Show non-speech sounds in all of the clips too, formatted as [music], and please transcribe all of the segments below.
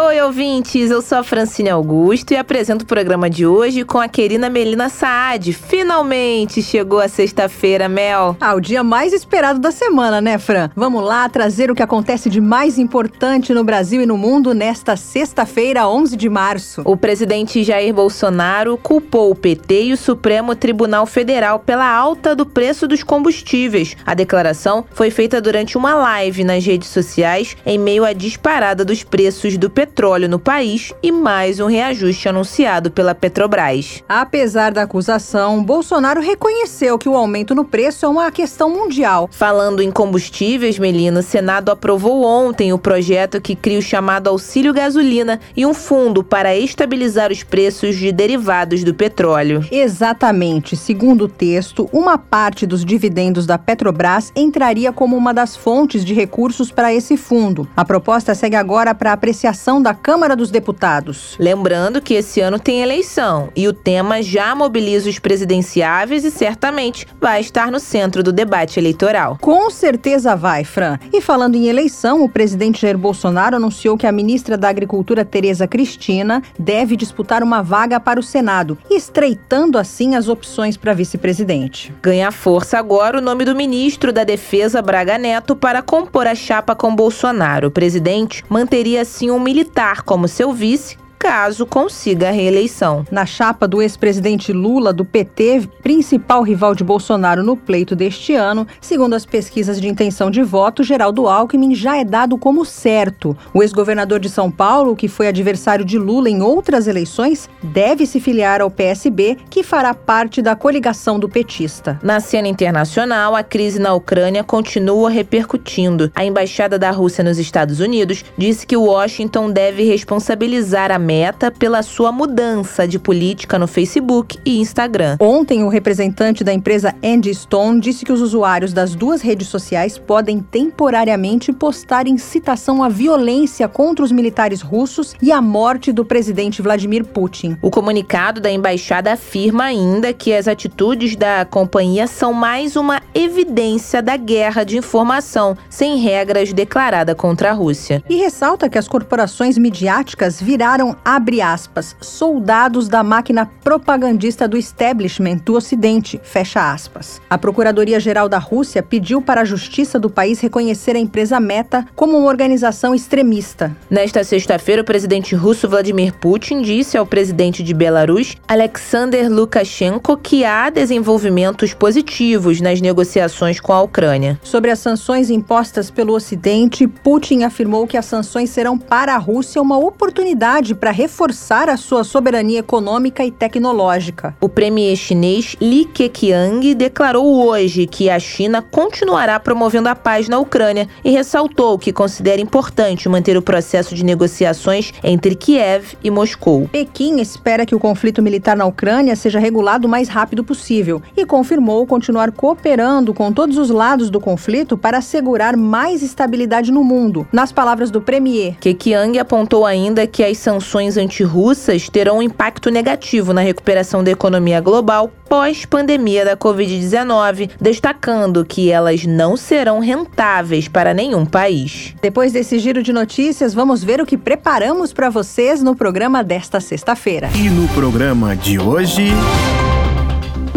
Oi, ouvintes! Eu sou a Francine Augusto e apresento o programa de hoje com a querida Melina Saad. Finalmente chegou a sexta-feira, Mel. Ah, o dia mais esperado da semana, né, Fran? Vamos lá trazer o que acontece de mais importante no Brasil e no mundo nesta sexta-feira, 11 de março. O presidente Jair Bolsonaro culpou o PT e o Supremo Tribunal Federal pela alta do preço dos combustíveis. A declaração foi feita durante uma live nas redes sociais em meio à disparada dos preços do petróleo petróleo no país e mais um reajuste anunciado pela Petrobras. Apesar da acusação, Bolsonaro reconheceu que o aumento no preço é uma questão mundial. Falando em combustíveis, Melina, o Senado aprovou ontem o projeto que cria o chamado Auxílio Gasolina e um fundo para estabilizar os preços de derivados do petróleo. Exatamente. Segundo o texto, uma parte dos dividendos da Petrobras entraria como uma das fontes de recursos para esse fundo. A proposta segue agora para apreciação da Câmara dos Deputados. Lembrando que esse ano tem eleição e o tema já mobiliza os presidenciáveis e certamente vai estar no centro do debate eleitoral. Com certeza vai, Fran. E falando em eleição, o presidente Jair Bolsonaro anunciou que a ministra da Agricultura, Tereza Cristina, deve disputar uma vaga para o Senado, estreitando assim as opções para vice-presidente. Ganha força agora o nome do ministro da Defesa, Braga Neto, para compor a chapa com Bolsonaro. O presidente manteria assim um militar militar como seu vice, caso consiga a reeleição. Na chapa do ex-presidente Lula, do PT, principal rival de Bolsonaro no pleito deste ano, segundo as pesquisas de intenção de voto, Geraldo Alckmin já é dado como certo. O ex-governador de São Paulo, que foi adversário de Lula em outras eleições, deve se filiar ao PSB, que fará parte da coligação do petista. Na cena internacional, a crise na Ucrânia continua repercutindo. A embaixada da Rússia nos Estados Unidos disse que Washington deve responsabilizar a Meta pela sua mudança de política no Facebook e Instagram. Ontem, o representante da empresa Andy Stone disse que os usuários das duas redes sociais podem temporariamente postar incitação à violência contra os militares russos e a morte do presidente Vladimir Putin. O comunicado da embaixada afirma ainda que as atitudes da companhia são mais uma evidência da guerra de informação sem regras declarada contra a Rússia. E ressalta que as corporações midiáticas viraram abre aspas, soldados da máquina propagandista do establishment do Ocidente, fecha aspas. A Procuradoria-Geral da Rússia pediu para a justiça do país reconhecer a empresa Meta como uma organização extremista. Nesta sexta-feira, o presidente russo Vladimir Putin disse ao presidente de Belarus, Alexander Lukashenko, que há desenvolvimentos positivos nas negociações com a Ucrânia. Sobre as sanções impostas pelo Ocidente, Putin afirmou que as sanções serão para a Rússia uma oportunidade para reforçar a sua soberania econômica e tecnológica. O premier chinês Li Keqiang declarou hoje que a China continuará promovendo a paz na Ucrânia e ressaltou que considera importante manter o processo de negociações entre Kiev e Moscou. Pequim espera que o conflito militar na Ucrânia seja regulado o mais rápido possível e confirmou continuar cooperando com todos os lados do conflito para assegurar mais estabilidade no mundo. Nas palavras do premier, Keqiang apontou ainda que as sanções sanções antirrussas terão um impacto negativo na recuperação da economia global pós-pandemia da Covid-19, destacando que elas não serão rentáveis para nenhum país. Depois desse giro de notícias, vamos ver o que preparamos para vocês no programa desta sexta-feira. E no programa de hoje.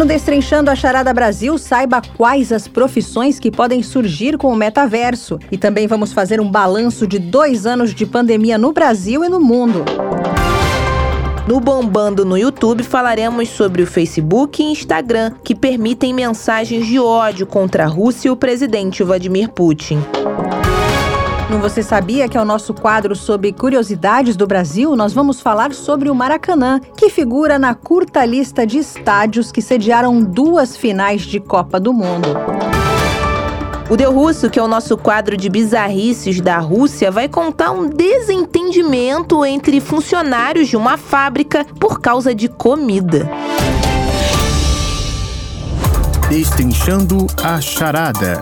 No Destrinchando a Charada Brasil, saiba quais as profissões que podem surgir com o metaverso. E também vamos fazer um balanço de dois anos de pandemia no Brasil e no mundo. No Bombando no YouTube falaremos sobre o Facebook e Instagram, que permitem mensagens de ódio contra a Rússia e o presidente Vladimir Putin. No Você Sabia, que é o nosso quadro sobre curiosidades do Brasil, nós vamos falar sobre o Maracanã, que figura na curta lista de estádios que sediaram duas finais de Copa do Mundo. O Deu Russo, que é o nosso quadro de bizarrices da Rússia, vai contar um desentendimento entre funcionários de uma fábrica por causa de comida. Destrinchando a charada.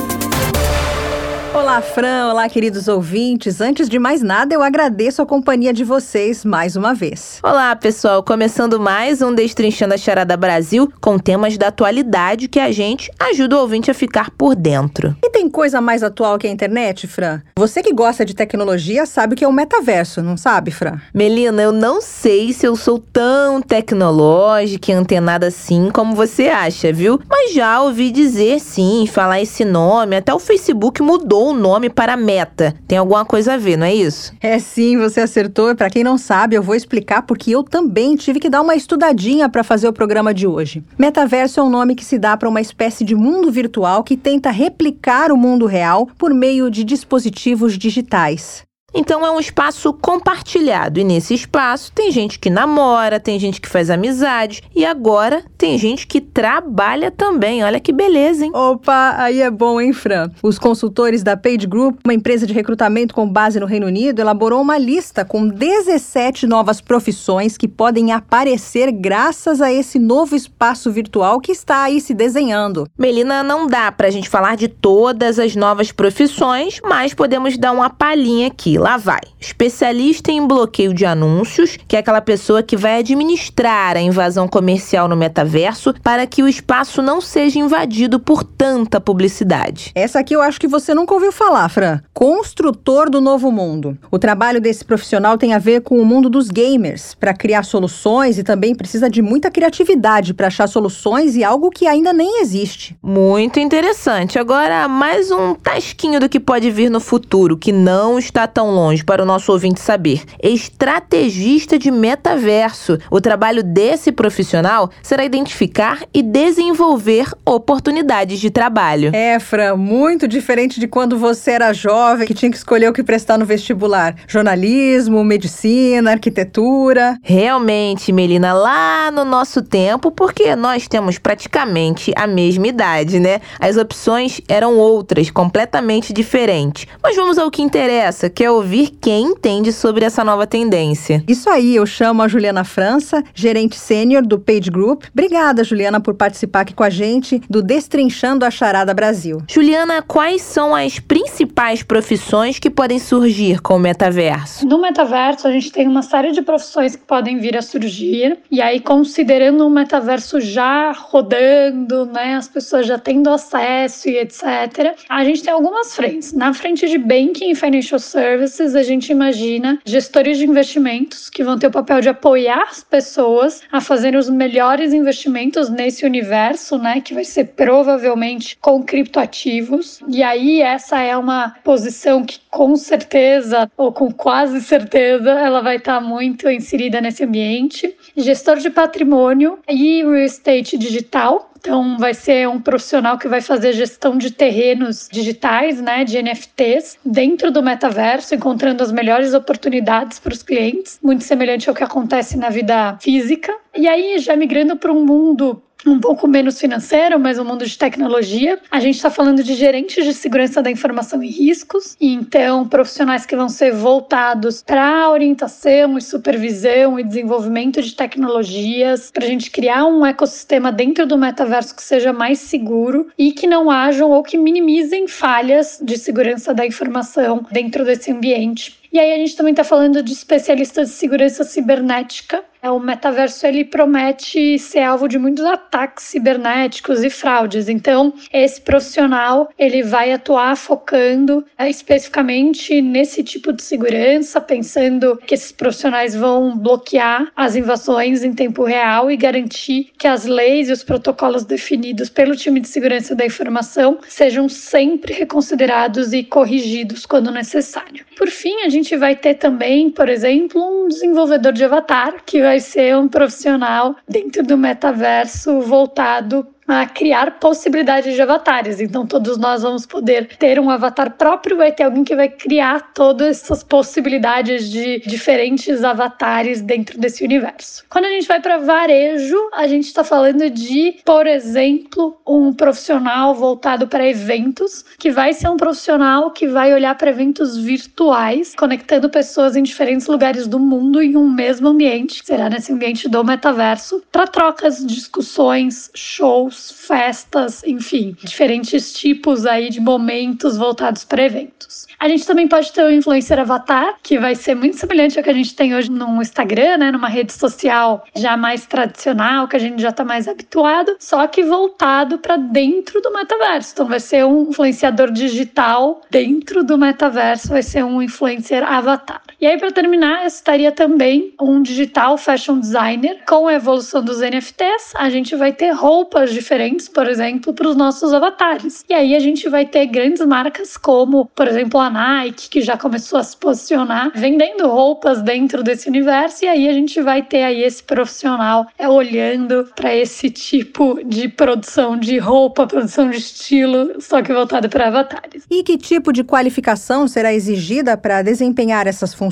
Olá, Fran. Olá, queridos ouvintes. Antes de mais nada, eu agradeço a companhia de vocês mais uma vez. Olá, pessoal. Começando mais um Destrinchando a Charada Brasil com temas da atualidade que a gente ajuda o ouvinte a ficar por dentro. E tem coisa mais atual que a internet, Fran? Você que gosta de tecnologia sabe o que é o metaverso, não sabe, Fran? Melina, eu não sei se eu sou tão tecnológica e antenada assim como você acha, viu? Mas já ouvi dizer sim, falar esse nome. Até o Facebook mudou o nome para Meta. Tem alguma coisa a ver, não é isso? É sim, você acertou. Para quem não sabe, eu vou explicar porque eu também tive que dar uma estudadinha para fazer o programa de hoje. Metaverso é um nome que se dá para uma espécie de mundo virtual que tenta replicar o mundo real por meio de dispositivos digitais. Então é um espaço compartilhado e nesse espaço tem gente que namora, tem gente que faz amizade e agora tem gente que trabalha também. Olha que beleza, hein? Opa, aí é bom, hein, Fran? Os consultores da Page Group, uma empresa de recrutamento com base no Reino Unido, elaborou uma lista com 17 novas profissões que podem aparecer graças a esse novo espaço virtual que está aí se desenhando. Melina, não dá pra gente falar de todas as novas profissões, mas podemos dar uma palhinha aqui lá vai. Especialista em bloqueio de anúncios, que é aquela pessoa que vai administrar a invasão comercial no metaverso para que o espaço não seja invadido por tanta publicidade. Essa aqui eu acho que você nunca ouviu falar, Fran. Construtor do novo mundo. O trabalho desse profissional tem a ver com o mundo dos gamers, para criar soluções e também precisa de muita criatividade para achar soluções e algo que ainda nem existe. Muito interessante. Agora, mais um tasquinho do que pode vir no futuro, que não está tão longe para o nosso ouvinte saber. Estrategista de metaverso. O trabalho desse profissional será identificar e desenvolver oportunidades de trabalho. É, Fran, muito diferente de quando você era jovem, que tinha que escolher o que prestar no vestibular: jornalismo, medicina, arquitetura. Realmente, Melina, lá no nosso tempo, porque nós temos praticamente a mesma idade, né? As opções eram outras, completamente diferentes. Mas vamos ao que interessa, que é o ouvir quem entende sobre essa nova tendência. Isso aí, eu chamo a Juliana França, gerente sênior do Page Group. Obrigada, Juliana, por participar aqui com a gente do Destrinchando a Charada Brasil. Juliana, quais são as principais profissões que podem surgir com o metaverso? No metaverso, a gente tem uma série de profissões que podem vir a surgir. E aí, considerando o metaverso já rodando, né, as pessoas já tendo acesso e etc., a gente tem algumas frentes. Na frente de banking e financial services, services, a gente imagina gestores de investimentos que vão ter o papel de apoiar as pessoas a fazerem os melhores investimentos nesse universo, né, que vai ser provavelmente com criptoativos. E aí essa é uma posição que com certeza ou com quase certeza ela vai estar muito inserida nesse ambiente. Gestor de patrimônio e real estate digital, então, vai ser um profissional que vai fazer gestão de terrenos digitais, né, de NFTs, dentro do metaverso, encontrando as melhores oportunidades para os clientes, muito semelhante ao que acontece na vida física. E aí, já migrando para um mundo um pouco menos financeiro, mas um mundo de tecnologia. A gente está falando de gerentes de segurança da informação e riscos, e então profissionais que vão ser voltados para orientação e supervisão e desenvolvimento de tecnologias, para a gente criar um ecossistema dentro do metaverso que seja mais seguro e que não hajam ou que minimizem falhas de segurança da informação dentro desse ambiente. E aí a gente também está falando de especialistas de segurança cibernética. É, o metaverso ele promete ser alvo de muitos ataques cibernéticos e fraudes. Então, esse profissional ele vai atuar focando é, especificamente nesse tipo de segurança, pensando que esses profissionais vão bloquear as invasões em tempo real e garantir que as leis e os protocolos definidos pelo time de segurança da informação sejam sempre reconsiderados e corrigidos quando necessário. Por fim, a gente gente vai ter também, por exemplo, um desenvolvedor de avatar, que vai ser um profissional dentro do metaverso voltado a criar possibilidades de avatares. Então, todos nós vamos poder ter um avatar próprio, vai ter alguém que vai criar todas essas possibilidades de diferentes avatares dentro desse universo. Quando a gente vai para varejo, a gente está falando de, por exemplo, um profissional voltado para eventos, que vai ser um profissional que vai olhar para eventos virtuais, conectando pessoas em diferentes lugares do mundo em um mesmo ambiente, será nesse ambiente do metaverso, para trocas, discussões, shows, festas, enfim, diferentes tipos aí de momentos voltados para eventos. A gente também pode ter o influencer avatar, que vai ser muito semelhante ao que a gente tem hoje no Instagram, né, numa rede social já mais tradicional, que a gente já está mais habituado, só que voltado para dentro do metaverso. Então vai ser um influenciador digital dentro do metaverso, vai ser um influencer avatar. E aí para terminar, estaria também um digital fashion designer. Com a evolução dos NFTs, a gente vai ter roupas diferentes, por exemplo, para os nossos avatares. E aí a gente vai ter grandes marcas como, por exemplo, a Nike, que já começou a se posicionar vendendo roupas dentro desse universo, e aí a gente vai ter aí esse profissional é, olhando para esse tipo de produção de roupa, produção de estilo, só que voltado para avatares. E que tipo de qualificação será exigida para desempenhar essas funções?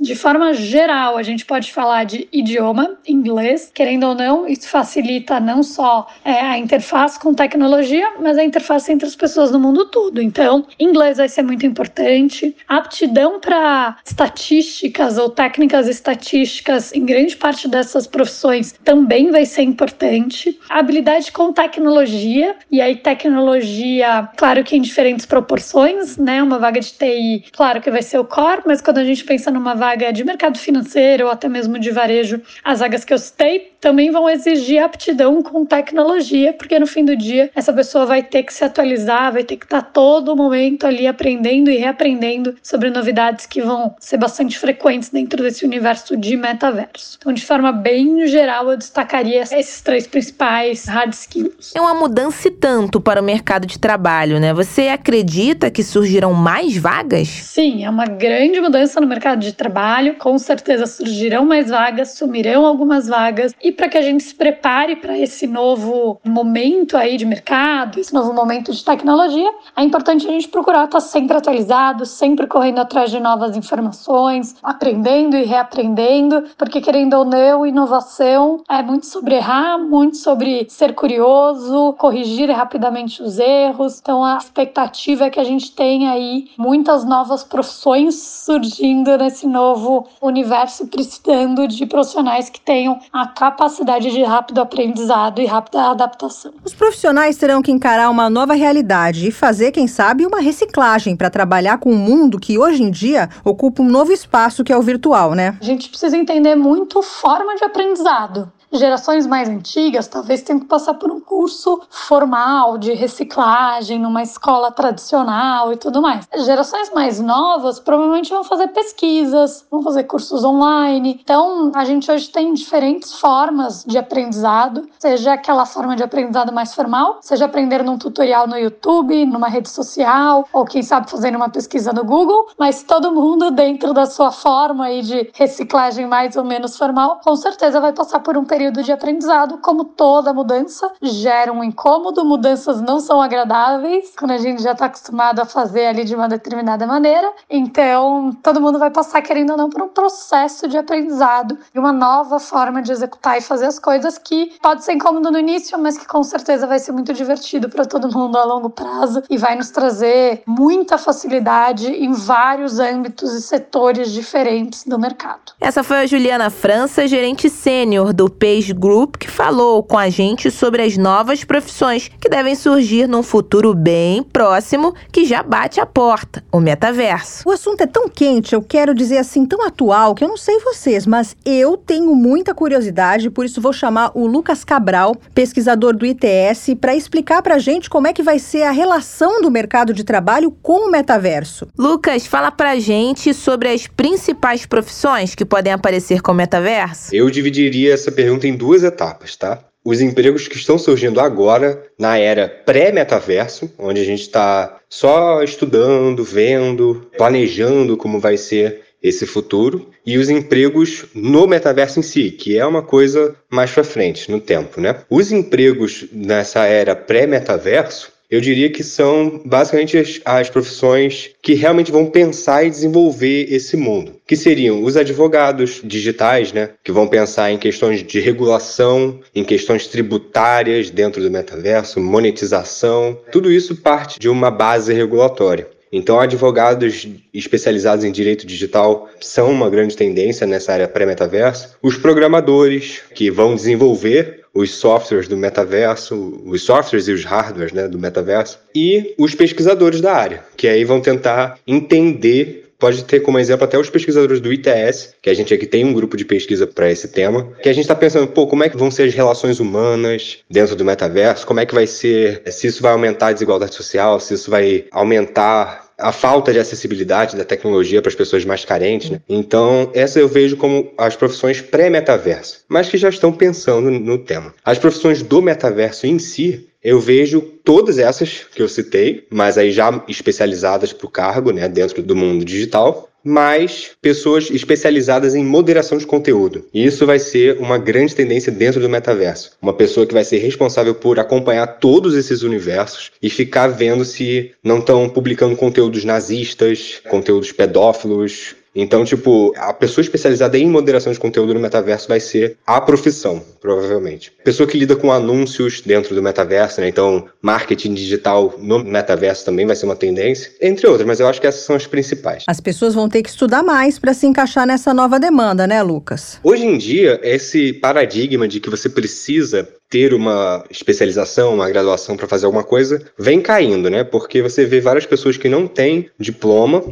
De forma geral, a gente pode falar de idioma, inglês, querendo ou não, isso facilita não só é, a interface com tecnologia, mas a interface entre as pessoas no mundo todo. Então, inglês vai ser muito importante. Aptidão para estatísticas ou técnicas estatísticas em grande parte dessas profissões também vai ser importante. Habilidade com tecnologia, e aí tecnologia, claro que em diferentes proporções, né? Uma vaga de TI, claro que vai ser o core, mas quando a gente pensa numa vaga de mercado financeiro ou até mesmo de varejo, as vagas que eu citei também vão exigir aptidão com tecnologia, porque no fim do dia essa pessoa vai ter que se atualizar, vai ter que estar todo momento ali aprendendo e reaprendendo sobre novidades que vão ser bastante frequentes dentro desse universo de metaverso. Então, de forma bem geral, eu destacaria esses três principais hard skills. É uma mudança e tanto para o mercado de trabalho, né? Você acredita que surgirão mais vagas? Sim, é uma grande mudança no mercado de trabalho. Com certeza surgirão mais vagas, sumirão algumas vagas e para que a gente se prepare para esse novo momento aí de mercado, esse novo momento de tecnologia, é importante a gente procurar estar sempre atualizado, sempre correndo atrás de novas informações, aprendendo e reaprendendo, porque querendo ou não, inovação é muito sobre errar, muito sobre ser curioso, corrigir rapidamente os erros. Então a expectativa é que a gente tenha aí muitas novas profissões surgindo nesse novo universo, precisando de profissionais que tenham a capacidade capacidade de rápido aprendizado e rápida adaptação. Os profissionais terão que encarar uma nova realidade e fazer, quem sabe, uma reciclagem para trabalhar com um mundo que hoje em dia ocupa um novo espaço que é o virtual, né? A gente precisa entender muito forma de aprendizado. Gerações mais antigas talvez tenham que passar por um curso formal de reciclagem numa escola tradicional e tudo mais. Gerações mais novas provavelmente vão fazer pesquisas, vão fazer cursos online. Então, a gente hoje tem diferentes formas de aprendizado, seja aquela forma de aprendizado mais formal, seja aprender num tutorial no YouTube, numa rede social, ou quem sabe fazendo uma pesquisa no Google, mas todo mundo dentro da sua forma aí de reciclagem mais ou menos formal, com certeza vai passar por um período período de aprendizado, como toda mudança, gera um incômodo, mudanças não são agradáveis, quando a gente já está acostumado a fazer ali de uma determinada maneira. Então, todo mundo vai passar, querendo ou não, por um processo de aprendizado e uma nova forma de executar e fazer as coisas que pode ser incômodo no início, mas que com certeza vai ser muito divertido para todo mundo a longo prazo e vai nos trazer muita facilidade em vários âmbitos e setores diferentes do mercado. Essa foi a Juliana França, gerente sênior do P Space Group, que falou com a gente sobre as novas profissões que devem surgir num futuro bem próximo que já bate a porta o metaverso. O assunto é tão quente, eu quero dizer assim, tão atual, que eu não sei vocês, mas eu tenho muita curiosidade, por isso vou chamar o Lucas Cabral, pesquisador do ITS, para explicar para a gente como é que vai ser a relação do mercado de trabalho com o metaverso. Lucas, fala para a gente sobre as principais profissões que podem aparecer com o metaverso. Eu dividiria essa pergunta pergunta em duas etapas, tá? Os empregos que estão surgindo agora, na era pré-metaverso, onde a gente está só estudando, vendo, planejando como vai ser esse futuro, e os empregos no metaverso em si, que é uma coisa mais para frente no tempo, né? Os empregos nessa era pré-metaverso, eu diria que são basicamente as, as, profissões que realmente vão pensar e desenvolver esse mundo, que seriam os advogados digitais, né, que vão pensar em questões de regulação, em questões tributárias dentro do metaverso, monetização, tudo isso parte de uma base regulatória. Então, advogados especializados em direito digital são uma grande tendência nessa área pré-metaverso. Os programadores que vão desenvolver os softwares do metaverso, os softwares e os hardwares né, do metaverso, e os pesquisadores da área, que aí vão tentar entender pode ter como exemplo até os pesquisadores do ITS, que a gente aqui tem um grupo de pesquisa para esse tema, que a gente está pensando, pô, como é que vão ser as relações humanas dentro do metaverso, como é que vai ser, se isso vai aumentar a desigualdade social, se isso vai aumentar a falta de acessibilidade da tecnologia para as pessoas mais carentes. Né? Então, essa eu vejo como as profissões pré-metaverso, mas que já estão pensando no tema. As profissões do metaverso em si, eu vejo todas essas que eu citei, mas aí já especializadas para o cargo, né, dentro do mundo digital, mais pessoas especializadas em moderação de conteúdo. E isso vai ser uma grande tendência dentro do metaverso. Uma pessoa que vai ser responsável por acompanhar todos esses universos e ficar vendo se não estão publicando conteúdos nazistas, conteúdos pedófilos, então, tipo, a pessoa especializada em moderação de conteúdo no metaverso vai ser a profissão, provavelmente. Pessoa que lida com anúncios dentro do metaverso, né? Então, marketing digital no metaverso também vai ser uma tendência, entre outras, mas eu acho que essas são as principais. As pessoas vão ter que estudar mais para se encaixar nessa nova demanda, né, Lucas? Hoje em dia, esse paradigma de que você precisa ter uma especialização, uma graduação para fazer alguma coisa, vem caindo, né? Porque você vê várias pessoas que não têm diploma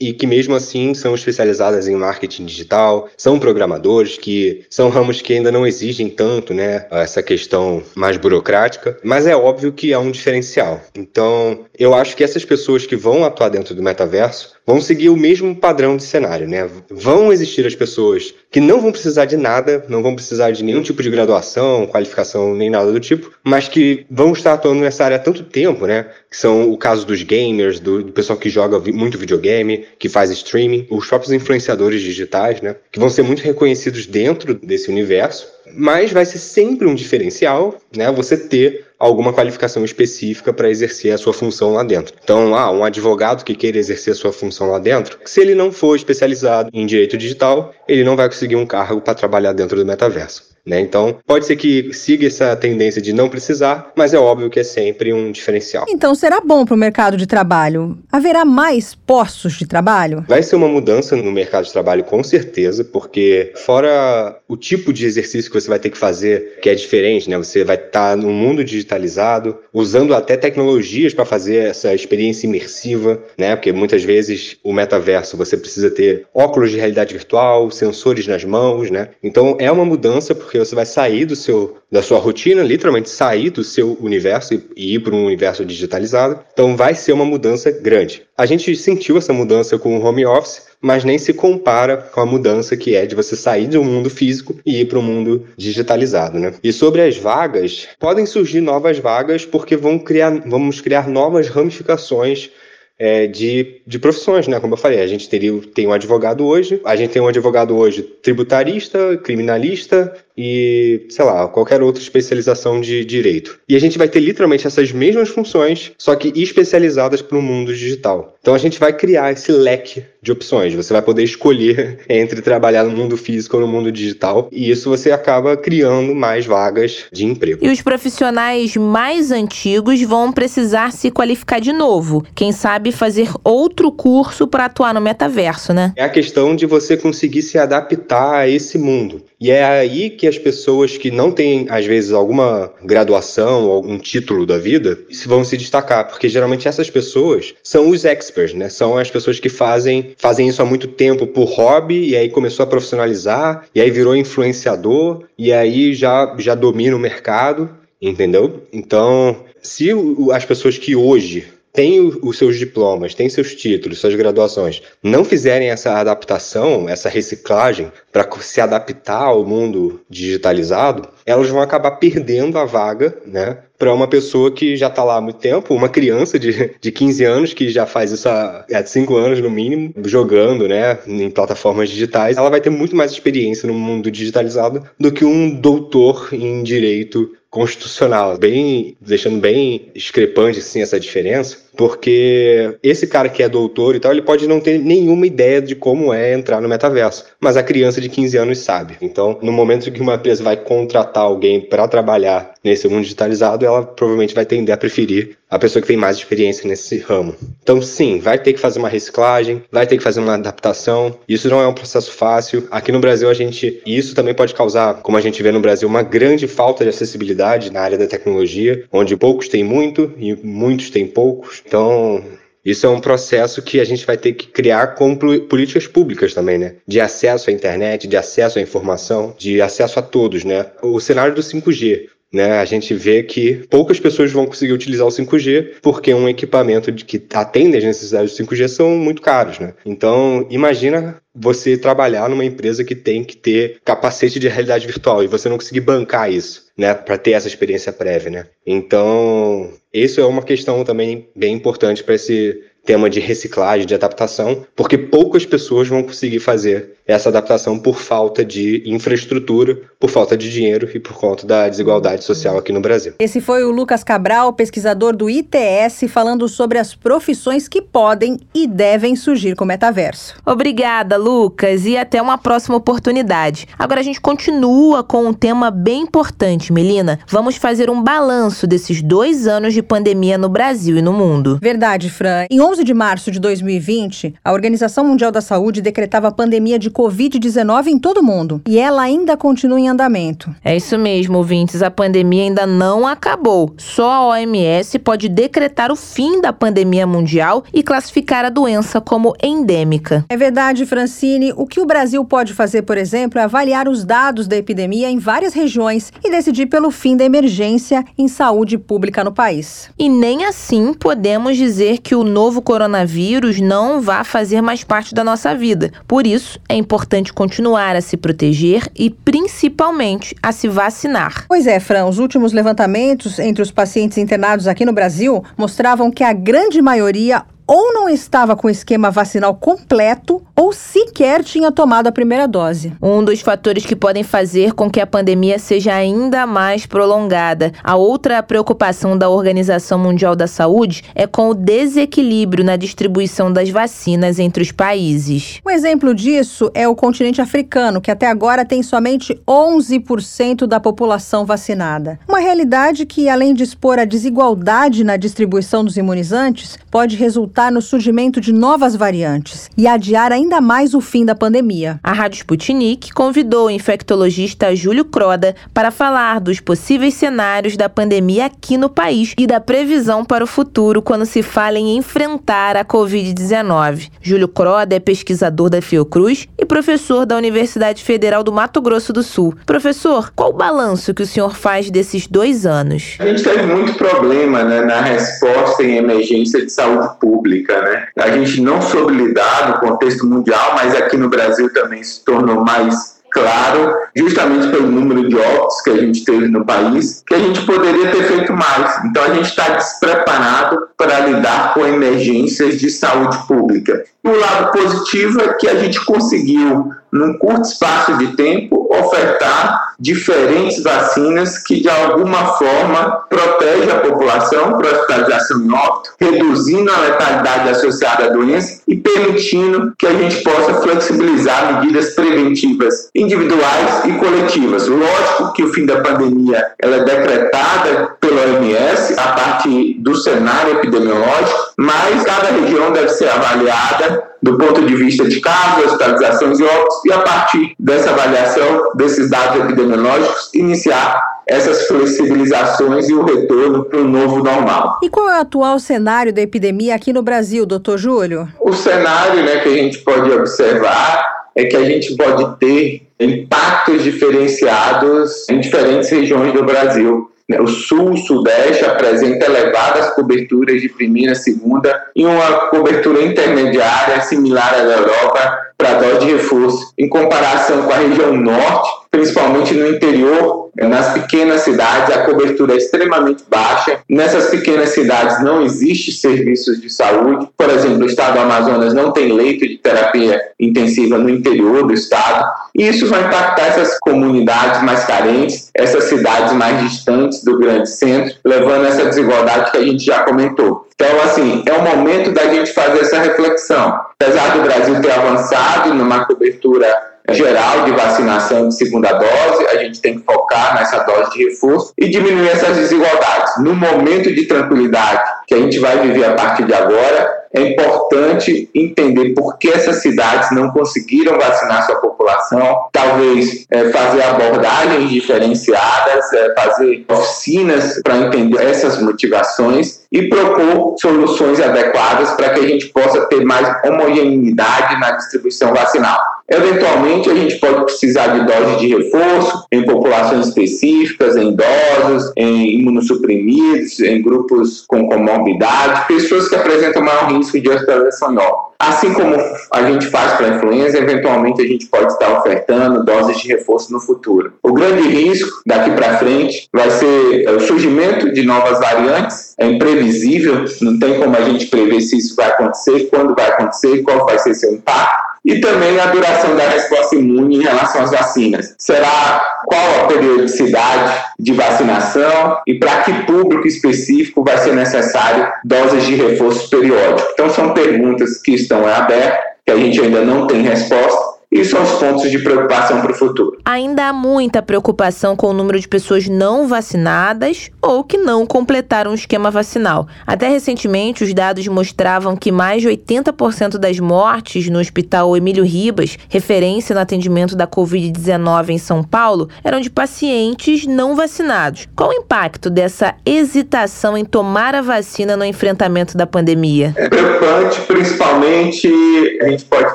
e que mesmo assim são especializadas em marketing digital, são programadores, que são ramos que ainda não exigem tanto, né? Essa questão mais burocrática, mas é óbvio que é um diferencial. Então, eu acho que essas pessoas que vão atuar dentro do metaverso vão seguir o mesmo padrão de cenário, né? Vão existir as pessoas que não vão precisar de nada, não vão precisar de nenhum tipo de graduação, qualificação, nem nada do tipo, mas que vão estar atuando nessa área há tanto tempo, né? Que são o caso dos gamers, do, do pessoal que joga muito videogame, que faz streaming, os próprios influenciadores digitais, né? Que vão ser muito reconhecidos dentro desse universo mas vai ser sempre um diferencial, né? Você ter alguma qualificação específica para exercer a sua função lá dentro. Então, ah, um advogado que queira exercer a sua função lá dentro, se ele não for especializado em direito digital, ele não vai conseguir um cargo para trabalhar dentro do metaverso. Né? Então, pode ser que siga essa tendência de não precisar, mas é óbvio que é sempre um diferencial. Então, será bom para o mercado de trabalho? Haverá mais postos de trabalho? Vai ser uma mudança no mercado de trabalho, com certeza, porque fora o tipo de exercício que você vai ter que fazer, que é diferente, né? Você vai estar tá no mundo digitalizado, usando até tecnologias para fazer essa experiência imersiva, né? Porque muitas vezes o metaverso você precisa ter óculos de realidade virtual, sensores nas mãos, né? Então, é uma mudança porque porque você vai sair do seu, da sua rotina, literalmente sair do seu universo e, e ir para um universo digitalizado. Então vai ser uma mudança grande. A gente sentiu essa mudança com o home office, mas nem se compara com a mudança que é de você sair do mundo físico e ir para o mundo digitalizado, né? E sobre as vagas, podem surgir novas vagas porque vão criar, vamos criar novas ramificações é, de, de profissões, né? Como eu falei, a gente teria, tem um advogado hoje, a gente tem um advogado hoje tributarista, criminalista e, sei lá, qualquer outra especialização de direito. E a gente vai ter literalmente essas mesmas funções, só que especializadas para o mundo digital. Então a gente vai criar esse leque de opções. Você vai poder escolher [laughs] entre trabalhar no mundo físico ou no mundo digital, e isso você acaba criando mais vagas de emprego. E os profissionais mais antigos vão precisar se qualificar de novo. Quem sabe fazer outro curso para atuar no metaverso, né? É a questão de você conseguir se adaptar a esse mundo. E é aí que as pessoas que não têm, às vezes, alguma graduação algum título da vida vão se destacar, porque geralmente essas pessoas são os experts, né? São as pessoas que fazem, fazem isso há muito tempo por hobby e aí começou a profissionalizar e aí virou influenciador e aí já, já domina o mercado, entendeu? Então, se as pessoas que hoje têm os seus diplomas, têm seus títulos, suas graduações, não fizerem essa adaptação, essa reciclagem para se adaptar ao mundo digitalizado, elas vão acabar perdendo a vaga, né, para uma pessoa que já está lá há muito tempo, uma criança de, de 15 anos que já faz isso há, há 5 anos no mínimo, jogando, né, em plataformas digitais, ela vai ter muito mais experiência no mundo digitalizado do que um doutor em direito constitucional, bem deixando bem discrepante assim essa diferença, porque esse cara que é doutor e tal, ele pode não ter nenhuma ideia de como é entrar no metaverso, mas a criança de 15 anos sabe. Então, no momento que uma empresa vai contratar alguém para trabalhar nesse mundo digitalizado, ela provavelmente vai tender a preferir a pessoa que tem mais experiência nesse ramo. Então, sim, vai ter que fazer uma reciclagem, vai ter que fazer uma adaptação. Isso não é um processo fácil. Aqui no Brasil, a gente. E isso também pode causar, como a gente vê no Brasil, uma grande falta de acessibilidade na área da tecnologia, onde poucos têm muito e muitos têm poucos. Então, isso é um processo que a gente vai ter que criar com políticas públicas também, né? De acesso à internet, de acesso à informação, de acesso a todos, né? O cenário do 5G. Né, a gente vê que poucas pessoas vão conseguir utilizar o 5G porque um equipamento de que atende às necessidades do 5G são muito caros, né? Então, imagina você trabalhar numa empresa que tem que ter capacete de realidade virtual e você não conseguir bancar isso, né, para ter essa experiência prévia, né? Então, isso é uma questão também bem importante para esse tema de reciclagem, de adaptação, porque poucas pessoas vão conseguir fazer essa adaptação por falta de infraestrutura, por falta de dinheiro e por conta da desigualdade social aqui no Brasil. Esse foi o Lucas Cabral, pesquisador do ITS, falando sobre as profissões que podem e devem surgir com o metaverso. Obrigada, Lucas, e até uma próxima oportunidade. Agora a gente continua com um tema bem importante, Melina. Vamos fazer um balanço desses dois anos de pandemia no Brasil e no mundo. Verdade, Fran. Em 11 de março de 2020, a Organização Mundial da Saúde decretava a pandemia de Covid-19 em todo o mundo. E ela ainda continua em andamento. É isso mesmo, ouvintes. A pandemia ainda não acabou. Só a OMS pode decretar o fim da pandemia mundial e classificar a doença como endêmica. É verdade, Francine. O que o Brasil pode fazer, por exemplo, é avaliar os dados da epidemia em várias regiões e decidir pelo fim da emergência em saúde pública no país. E nem assim podemos dizer que o novo coronavírus não vá fazer mais parte da nossa vida. Por isso, é importante continuar a se proteger e, principalmente, a se vacinar. Pois é, Fran, os últimos levantamentos entre os pacientes internados aqui no Brasil mostravam que a grande maioria ou não estava com o esquema vacinal completo ou sequer tinha tomado a primeira dose. Um dos fatores que podem fazer com que a pandemia seja ainda mais prolongada. A outra preocupação da Organização Mundial da Saúde é com o desequilíbrio na distribuição das vacinas entre os países. Um exemplo disso é o continente africano, que até agora tem somente 11% da população vacinada. Uma realidade que, além de expor a desigualdade na distribuição dos imunizantes, pode resultar no surgimento de novas variantes e adiar ainda mais o fim da pandemia. A Rádio Sputnik convidou o infectologista Júlio Croda para falar dos possíveis cenários da pandemia aqui no país e da previsão para o futuro quando se fala em enfrentar a Covid-19. Júlio Croda é pesquisador da Fiocruz e professor da Universidade Federal do Mato Grosso do Sul. Professor, qual o balanço que o senhor faz desses dois anos? A gente teve muito problema né, na resposta em emergência de saúde pública pública, né? A gente não soube lidar no contexto mundial, mas aqui no Brasil também se tornou mais claro, justamente pelo número de óbitos que a gente teve no país, que a gente poderia ter feito mais. Então a gente está despreparado para lidar com emergências de saúde pública. O lado positivo é que a gente conseguiu, num curto espaço de tempo, ofertar diferentes vacinas que de alguma forma protegem a população para hospitalização em óbito, reduzindo a letalidade associada à doença e permitindo que a gente possa flexibilizar medidas preventivas individuais e coletivas. Lógico que o fim da pandemia ela é decretada pela OMS a partir do cenário epidemiológico, mas cada região deve ser avaliada do ponto de vista de casos, hospitalizações e óbitos, e a partir dessa avaliação desses dados epidemiológicos, iniciar essas flexibilizações e o retorno para o novo normal. E qual é o atual cenário da epidemia aqui no Brasil, doutor Júlio? O cenário né, que a gente pode observar é que a gente pode ter impactos diferenciados em diferentes regiões do Brasil. O sul, sudeste apresenta elevadas coberturas de primeira, segunda e uma cobertura intermediária similar à da Europa para dose de reforço. Em comparação com a região norte, principalmente no interior, nas pequenas cidades, a cobertura é extremamente baixa. Nessas pequenas cidades não existe serviços de saúde. Por exemplo, o estado do Amazonas não tem leito de terapia intensiva no interior do estado. E isso vai impactar essas comunidades mais carentes, essas cidades mais distantes do grande centro, levando essa desigualdade que a gente já comentou. Então, assim, é o momento da gente fazer essa reflexão. Apesar do Brasil ter avançado numa cobertura geral de vacinação de segunda dose, a gente tem que focar nessa dose de reforço e diminuir essas desigualdades. No momento de tranquilidade que a gente vai viver a partir de agora, é importante entender por que essas cidades não conseguiram vacinar sua população, talvez é, fazer abordagens diferenciadas, é, fazer oficinas para entender essas motivações e propor soluções adequadas para que a gente possa ter mais homogeneidade na distribuição vacinal. Eventualmente, a gente pode precisar de doses de reforço em populações específicas, em idosos, em imunossuprimidos, em grupos com comorbidade, pessoas que apresentam maior risco de hospitalização nova. Assim como a gente faz para a influenza, eventualmente a gente pode estar ofertando doses de reforço no futuro. O grande risco daqui para frente vai ser o surgimento de novas variantes, é imprevisível, não tem como a gente prever se isso vai acontecer, quando vai acontecer, qual vai ser seu impacto e também a duração da resposta imune em relação às vacinas. Será qual a periodicidade de vacinação e para que público específico vai ser necessário doses de reforço periódico? Então, são perguntas que estão abertas, que a gente ainda não tem resposta e são os pontos de preocupação para o futuro. Ainda há muita preocupação com o número de pessoas não vacinadas ou que não completaram o esquema vacinal. Até recentemente, os dados mostravam que mais de 80% das mortes no Hospital Emílio Ribas, referência no atendimento da Covid-19 em São Paulo, eram de pacientes não vacinados. Qual o impacto dessa hesitação em tomar a vacina no enfrentamento da pandemia? É preocupante, principalmente a gente pode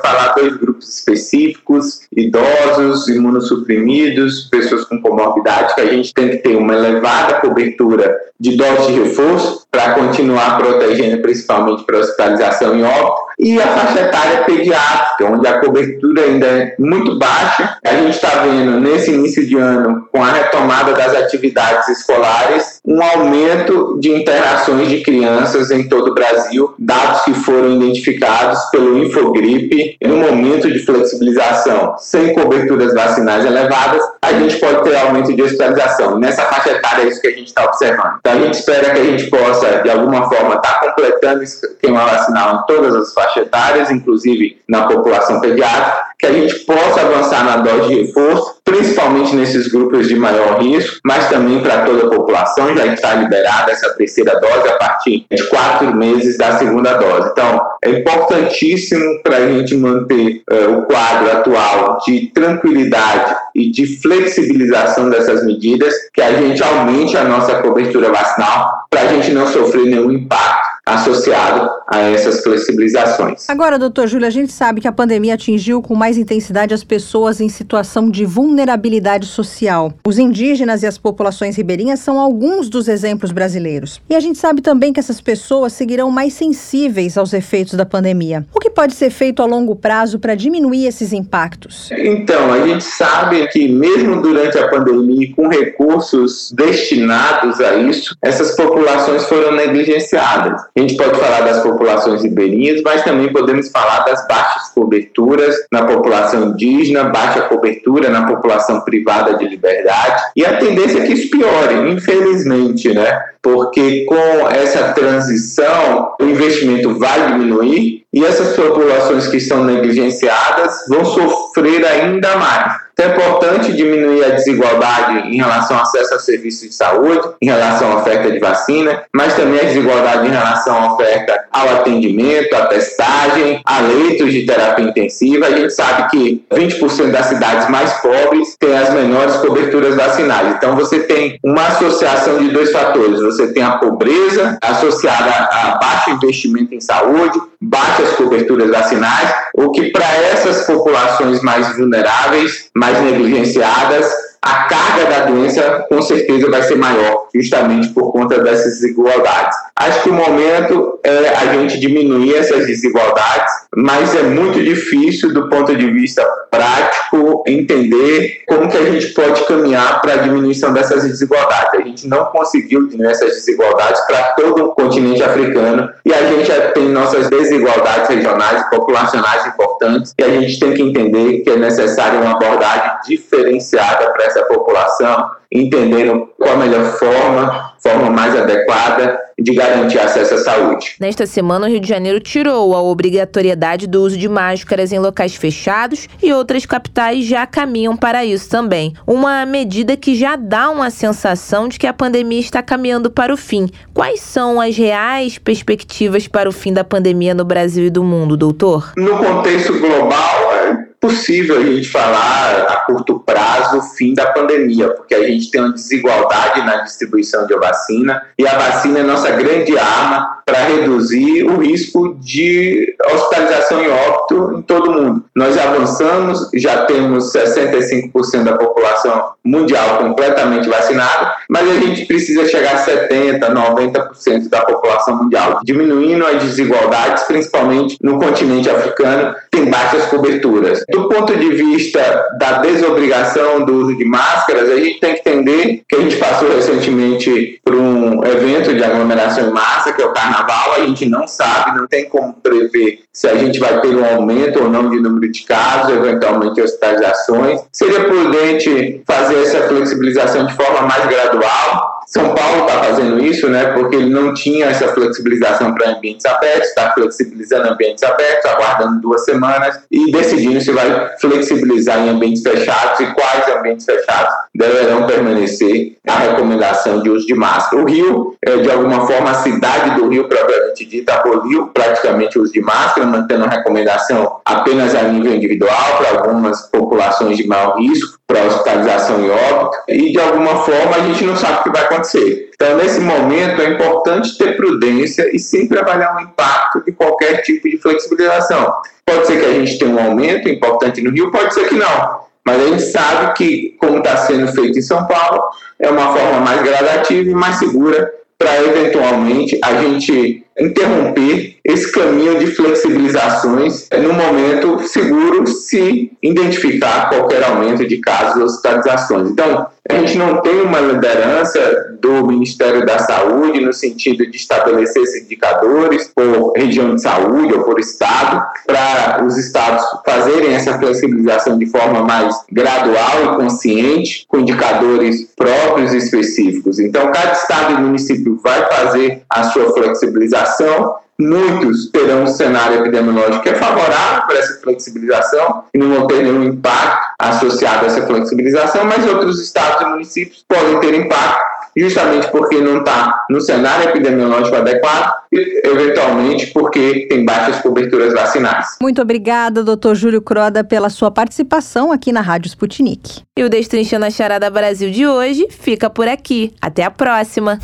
falar dois grupos específicos específicos, idosos, imunossuprimidos, pessoas com comorbidade, que a gente tem que ter uma elevada cobertura de doses de reforço para continuar protegendo principalmente para hospitalização e óbito, e a faixa etária pediátrica, onde a cobertura ainda é muito baixa. A gente está vendo nesse início de ano, com a retomada das atividades escolares, um aumento de internações de crianças em todo o Brasil, dados que foram identificados pelo Infogripe no momento de flexibilização sem coberturas vacinais elevadas, a gente pode ter aumento de hospitalização. Nessa faixa etária é isso que a gente está observando. Então a gente espera que a gente possa, de alguma forma, estar tá completando o esquema vacinal em todas as faixas etárias, inclusive na população pediátrica, que a gente possa avançar na dose de reforço, principalmente nesses grupos de maior risco, mas também para toda a população, já está liberada essa terceira dose a partir de quatro meses da segunda dose. Então, é importantíssimo para a gente manter uh, o quadro atual de tranquilidade e de flexibilização dessas medidas, que a gente aumente a nossa cobertura vacinal para a gente não sofrer nenhum impacto associado a essas flexibilizações. Agora, doutor Júlio, a gente sabe que a pandemia atingiu com mais intensidade as pessoas em situação de vulnerabilidade social. Os indígenas e as populações ribeirinhas são alguns dos exemplos brasileiros. E a gente sabe também que essas pessoas seguirão mais sensíveis aos efeitos da pandemia. O que pode ser feito a longo prazo para diminuir esses impactos? Então, a gente sabe que mesmo durante a pandemia, com recursos destinados a isso, essas populações foram negligenciadas. A gente pode falar das populações ribeirinhas, mas também podemos falar das baixas coberturas na população indígena, baixa cobertura na população privada de liberdade, e a tendência é que isso piore, infelizmente, né? Porque com essa transição, o investimento vai diminuir e essas populações que estão negligenciadas vão sofrer ainda mais. Então é importante diminuir a desigualdade em relação ao acesso a serviços de saúde, em relação à oferta de vacina, mas também a desigualdade em relação à oferta ao atendimento, à testagem, a leitos de terapia intensiva. A gente sabe que 20% das cidades mais pobres têm as menores coberturas vacinais. Então você tem uma associação de dois fatores. Você tem a pobreza associada a baixo investimento em saúde, baixas coberturas vacinais, o que para essas populações mais vulneráveis, mais negligenciadas, a carga da doença com certeza vai ser maior, justamente por conta dessas desigualdades. Acho que o momento é a gente diminuir essas desigualdades, mas é muito difícil do ponto de vista prático entender como que a gente pode caminhar para a diminuição dessas desigualdades. A gente não conseguiu diminuir essas desigualdades para todo o continente africano e a gente já tem nossas desigualdades regionais e populacionais importantes e a gente tem que entender que é necessária uma abordagem diferenciada para essa população, entendendo qual a melhor forma, forma mais adequada de garantir acesso à saúde. Nesta semana, o Rio de Janeiro tirou a obrigatoriedade do uso de máscaras em locais fechados e outras capitais já caminham para isso também. Uma medida que já dá uma sensação de que a pandemia está caminhando para o fim. Quais são as reais perspectivas para o fim da pandemia no Brasil e do mundo, doutor? No contexto global, é possível a gente falar a curto prazo o fim da pandemia, porque a gente tem uma desigualdade na distribuição de vacina e a vacina é nossa grande arma para reduzir o risco de hospitalização e óbito em todo o mundo. Nós avançamos, já temos 65% da população mundial completamente vacinada, mas a gente precisa chegar a 70%, 90% da população mundial, diminuindo as desigualdades, principalmente no continente africano, tem baixas coberturas. Do ponto de vista da desobrigação do uso de máscaras, a gente tem que entender que a gente passou recentemente por um evento de aglomeração em massa, que é o carnaval, a gente não sabe, não tem como prever se a gente vai ter um aumento ou não de número de casos, eventualmente hospitalizações. Seria prudente fazer essa flexibilização de forma mais gradual. São Paulo está fazendo isso, né, porque ele não tinha essa flexibilização para ambientes abertos, está flexibilizando ambientes abertos, aguardando duas semanas e decidindo se vai flexibilizar em ambientes fechados e quais ambientes fechados deverão permanecer a recomendação de uso de máscara. O Rio, é, de alguma forma, a cidade do Rio, propriamente dita, aboliu praticamente o uso de máscara, mantendo a recomendação apenas a nível individual para algumas populações de maior risco, para hospitalização e óbito, e de alguma forma a gente não sabe o que vai acontecer. Então, nesse momento, é importante ter prudência e sempre avaliar o impacto de qualquer tipo de flexibilização. Pode ser que a gente tenha um aumento importante no Rio, pode ser que não. Mas a gente sabe que, como está sendo feito em São Paulo, é uma forma mais gradativa e mais segura para eventualmente a gente interromper esse caminho de flexibilizações no momento seguro se identificar qualquer aumento de casos ou hospitalizações. Então, a gente não tem uma liderança do Ministério da Saúde no sentido de estabelecer esses indicadores por região de saúde ou por estado, para os estados fazerem essa flexibilização de forma mais gradual e consciente, com indicadores próprios e específicos. Então, cada estado e município vai fazer a sua flexibilização muitos terão um cenário epidemiológico que é favorável para essa flexibilização e não vão ter nenhum impacto associado a essa flexibilização, mas outros estados e municípios podem ter impacto justamente porque não está no cenário epidemiológico adequado e, eventualmente, porque tem baixas coberturas vacinais. Muito obrigada, doutor Júlio Croda, pela sua participação aqui na Rádio Sputnik. E o Destrinchando a Charada Brasil de hoje fica por aqui. Até a próxima!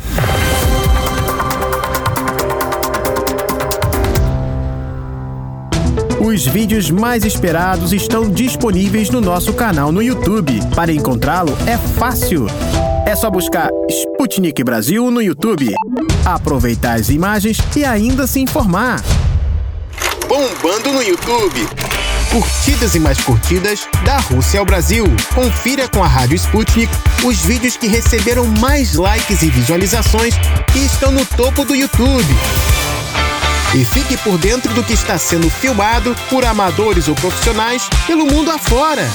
Os vídeos mais esperados estão disponíveis no nosso canal no YouTube. Para encontrá-lo é fácil. É só buscar Sputnik Brasil no YouTube, aproveitar as imagens e ainda se informar. Bombando no YouTube. Curtidas e mais curtidas da Rússia ao Brasil. Confira com a Rádio Sputnik os vídeos que receberam mais likes e visualizações e estão no topo do YouTube e fique por dentro do que está sendo filmado por amadores ou profissionais pelo mundo afora.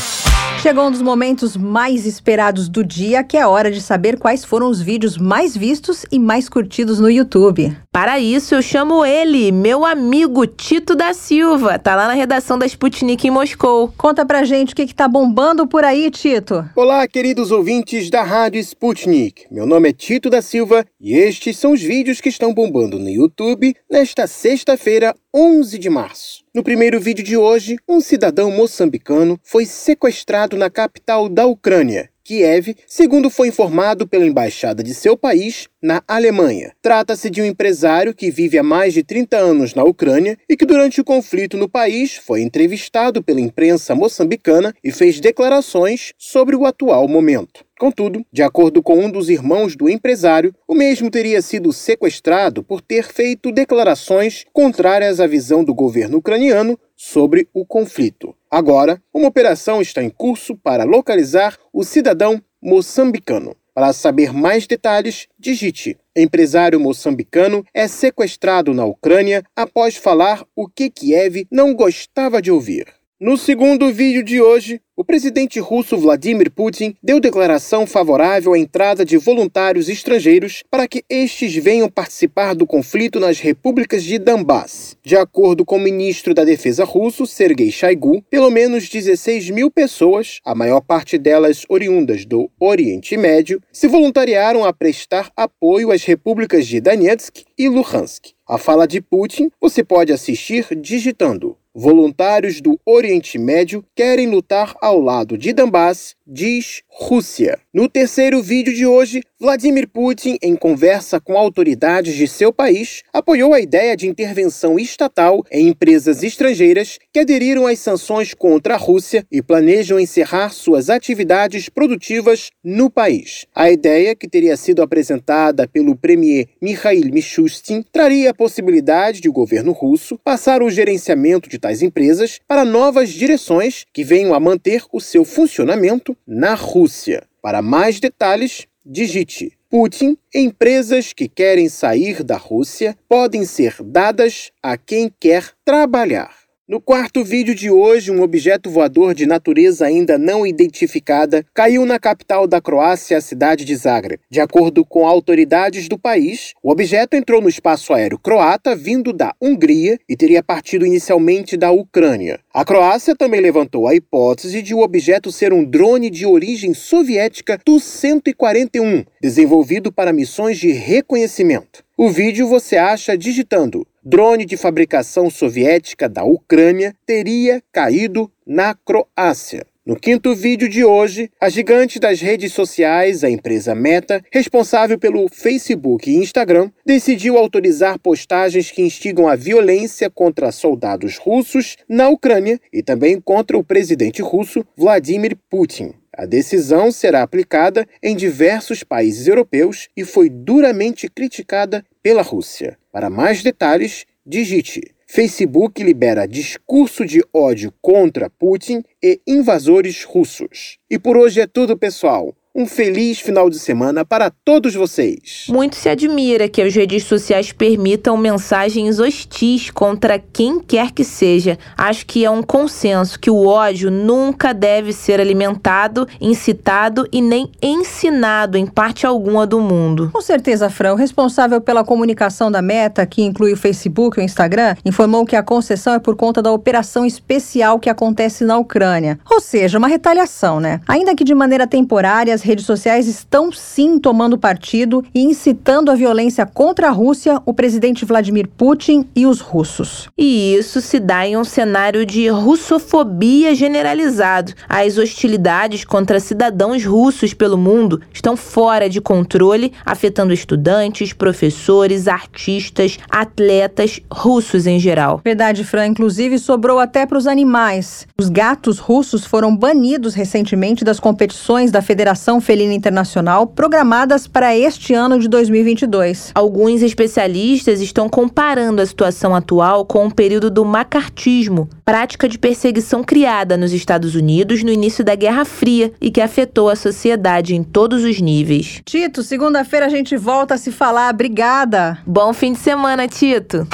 Chegou um dos momentos mais esperados do dia, que é a hora de saber quais foram os vídeos mais vistos e mais curtidos no YouTube. Para isso, eu chamo ele, meu amigo Tito da Silva. Tá lá na redação da Sputnik em Moscou. Conta pra gente o que, que tá bombando por aí, Tito. Olá, queridos ouvintes da Rádio Sputnik. Meu nome é Tito da Silva e estes são os vídeos que estão bombando no YouTube nesta sexta-feira, 11 de março. No primeiro vídeo de hoje, um cidadão moçambicano foi sequestrado na capital da Ucrânia, Kiev, segundo foi informado pela embaixada de seu país na Alemanha. Trata-se de um empresário que vive há mais de 30 anos na Ucrânia e que, durante o conflito no país, foi entrevistado pela imprensa moçambicana e fez declarações sobre o atual momento. Contudo, de acordo com um dos irmãos do empresário, o mesmo teria sido sequestrado por ter feito declarações contrárias à visão do governo ucraniano sobre o conflito. Agora, uma operação está em curso para localizar o cidadão moçambicano. Para saber mais detalhes, digite: empresário moçambicano é sequestrado na Ucrânia após falar o que Kiev não gostava de ouvir. No segundo vídeo de hoje, o presidente russo Vladimir Putin deu declaração favorável à entrada de voluntários estrangeiros para que estes venham participar do conflito nas repúblicas de Donbass. De acordo com o ministro da Defesa russo, Sergei Shoigu, pelo menos 16 mil pessoas, a maior parte delas oriundas do Oriente Médio, se voluntariaram a prestar apoio às repúblicas de Donetsk e Luhansk. A fala de Putin você pode assistir digitando Voluntários do Oriente Médio querem lutar ao lado de Donbass, diz Rússia. No terceiro vídeo de hoje, Vladimir Putin, em conversa com autoridades de seu país, apoiou a ideia de intervenção estatal em empresas estrangeiras que aderiram às sanções contra a Rússia e planejam encerrar suas atividades produtivas no país. A ideia, que teria sido apresentada pelo premier Mikhail Mishustin, traria a possibilidade de o governo russo passar o gerenciamento de tais empresas para novas direções que venham a manter o seu funcionamento na Rússia. Para mais detalhes, digite Putin, empresas que querem sair da Rússia podem ser dadas a quem quer trabalhar. No quarto vídeo de hoje, um objeto voador de natureza ainda não identificada caiu na capital da Croácia, a cidade de Zagreb. De acordo com autoridades do país, o objeto entrou no espaço aéreo croata vindo da Hungria e teria partido inicialmente da Ucrânia. A Croácia também levantou a hipótese de o objeto ser um drone de origem soviética Tu-141, desenvolvido para missões de reconhecimento. O vídeo você acha digitando drone de fabricação soviética da Ucrânia teria caído na Croácia. No quinto vídeo de hoje, a gigante das redes sociais, a empresa Meta, responsável pelo Facebook e Instagram, decidiu autorizar postagens que instigam a violência contra soldados russos na Ucrânia e também contra o presidente russo Vladimir Putin. A decisão será aplicada em diversos países europeus e foi duramente criticada pela Rússia. Para mais detalhes, digite Facebook libera discurso de ódio contra Putin e invasores russos. E por hoje é tudo, pessoal. Um feliz final de semana para todos vocês. Muito se admira que as redes sociais permitam mensagens hostis contra quem quer que seja. Acho que é um consenso que o ódio nunca deve ser alimentado, incitado e nem ensinado em parte alguma do mundo. Com certeza, Fran. O responsável pela comunicação da Meta, que inclui o Facebook e o Instagram, informou que a concessão é por conta da operação especial que acontece na Ucrânia. Ou seja, uma retaliação, né? Ainda que de maneira temporária, as redes sociais estão sim tomando partido e incitando a violência contra a Rússia, o presidente Vladimir Putin e os russos. E isso se dá em um cenário de russofobia generalizado. As hostilidades contra cidadãos russos pelo mundo estão fora de controle, afetando estudantes, professores, artistas, atletas russos em geral. Verdade, Fran. Inclusive, sobrou até para os animais. Os gatos russos foram banidos recentemente das competições da Federação Competição Felina Internacional programadas para este ano de 2022. Alguns especialistas estão comparando a situação atual com o período do macartismo, prática de perseguição criada nos Estados Unidos no início da Guerra Fria e que afetou a sociedade em todos os níveis. Tito, segunda-feira a gente volta a se falar. Obrigada. Bom fim de semana, Tito.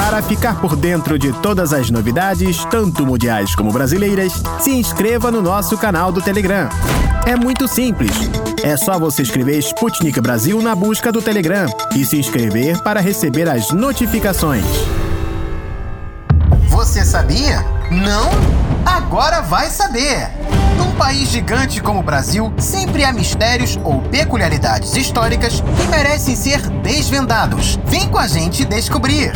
Para ficar por dentro de todas as novidades, tanto mundiais como brasileiras, se inscreva no nosso canal do Telegram. É muito simples. É só você escrever Sputnik Brasil na busca do Telegram e se inscrever para receber as notificações. Você sabia? Não? Agora vai saber! Um país gigante como o Brasil, sempre há mistérios ou peculiaridades históricas que merecem ser desvendados. Vem com a gente descobrir!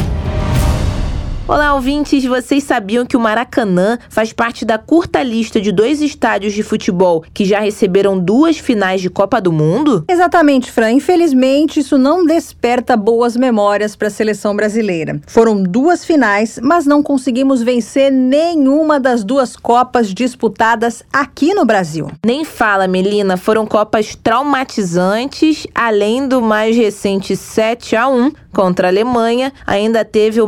Olá, ouvintes! Vocês sabiam que o Maracanã faz parte da curta lista de dois estádios de futebol que já receberam duas finais de Copa do Mundo? Exatamente, Fran. Infelizmente, isso não desperta boas memórias para a seleção brasileira. Foram duas finais, mas não conseguimos vencer nenhuma das duas Copas disputadas aqui no Brasil. Nem fala, Melina. Foram Copas traumatizantes, além do mais recente 7 a 1 contra a Alemanha, ainda teve o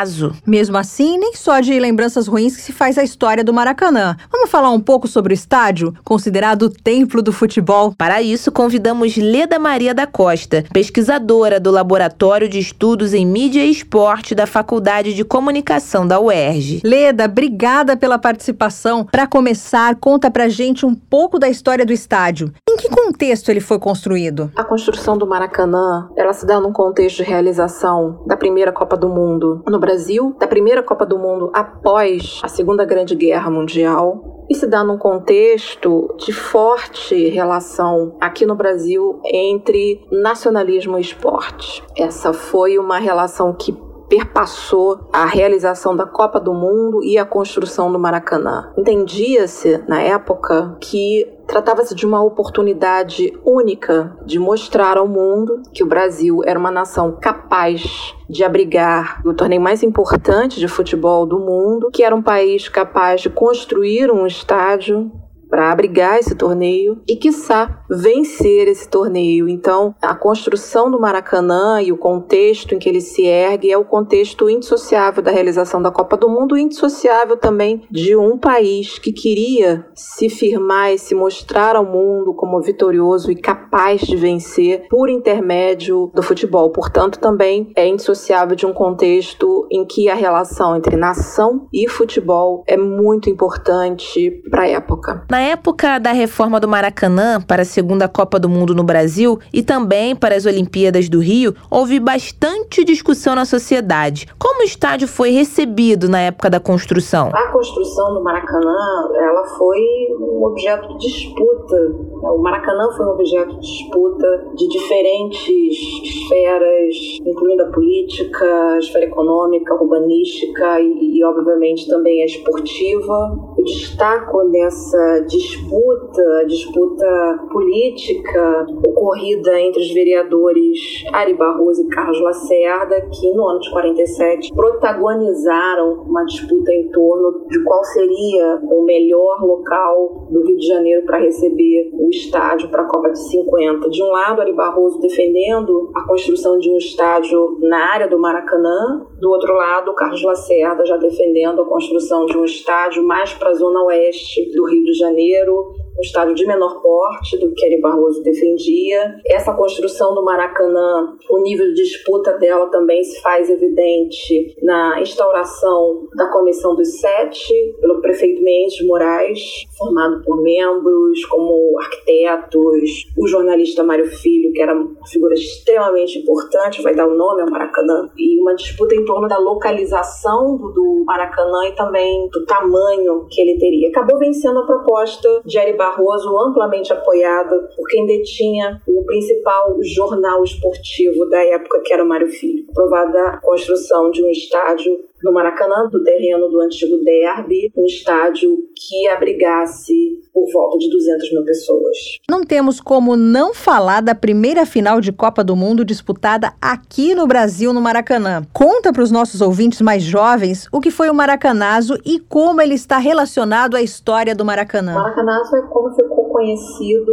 Maracanazo. Mesmo assim, nem só de lembranças ruins que se faz a história do Maracanã. Vamos falar um pouco sobre o estádio, considerado o templo do futebol? Para isso, convidamos Leda Maria da Costa, pesquisadora do Laboratório de Estudos em Mídia e Esporte da Faculdade de Comunicação da UERJ. Leda, obrigada pela participação. Para começar, conta pra gente um pouco da história do estádio. Em que contexto ele foi construído? A construção do Maracanã, ela se dá num contexto de realização da primeira Copa do Mundo no Brasil, da primeira Copa do Mundo após a Segunda Grande Guerra Mundial, e se dá num contexto de forte relação aqui no Brasil entre nacionalismo e esporte. Essa foi uma relação que perpassou a realização da Copa do Mundo e a construção do Maracanã. Entendia-se, na época, que Tratava-se de uma oportunidade única de mostrar ao mundo que o Brasil era uma nação capaz de abrigar o torneio mais importante de futebol do mundo, que era um país capaz de construir um estádio para abrigar esse torneio e, quiçá, vencer esse torneio. Então, a construção do Maracanã e o contexto em que ele se ergue é o contexto indissociável da realização da Copa do Mundo indissociável também de um país que queria se firmar e se mostrar ao mundo como vitorioso e capaz de vencer por intermédio do futebol. Portanto, também é indissociável de um contexto em que a relação entre nação e futebol é muito importante para a época. Na época da reforma do Maracanã para a segunda Copa do Mundo no Brasil e também para as Olimpíadas do Rio, houve bastante discussão na sociedade. Como o estádio foi recebido na época da construção? A construção do Maracanã, ela foi um objeto de disputa. O Maracanã foi um objeto de disputa de diferentes esferas, incluindo a política, a esfera econômica, urbanística e, e obviamente, também a esportiva. Destaco nessa disputa, disputa política ocorrida entre os vereadores Ari Barroso e Carlos Lacerda, que no ano de 47 protagonizaram uma disputa em torno de qual seria o melhor local do Rio de Janeiro para receber o estádio para a Copa de 50. De um lado, Ari Barroso defendendo a construção de um estádio na área do Maracanã, do outro lado, Carlos Lacerda já defendendo a construção de um estádio mais para a zona oeste do Rio de Janeiro, um estádio de menor porte do que Ari Barroso defendia. Essa construção do Maracanã, o nível de disputa dela também se faz evidente na instauração da Comissão dos Sete, pelo prefeito Mendes Moraes, formado por membros como arquitetos, o jornalista Mário Filho, que era uma figura extremamente importante, vai dar o nome ao Maracanã, e uma disputa em torno da localização do, Maracanã e também do tamanho que ele teria. Acabou vencendo a proposta de Ari Barroso, amplamente apoiada por quem detinha o principal jornal esportivo da época, que era o Mário Filho. Aprovada a construção de um estádio no Maracanã, do terreno do antigo derby, um estádio que abrigasse por volta de 200 mil pessoas. Não temos como não falar da primeira final de Copa do Mundo disputada aqui no Brasil, no Maracanã. Conta para os nossos ouvintes mais jovens o que foi o Maracanazo e como ele está relacionado à história do Maracanã. O Maracanazo é como ficou conhecido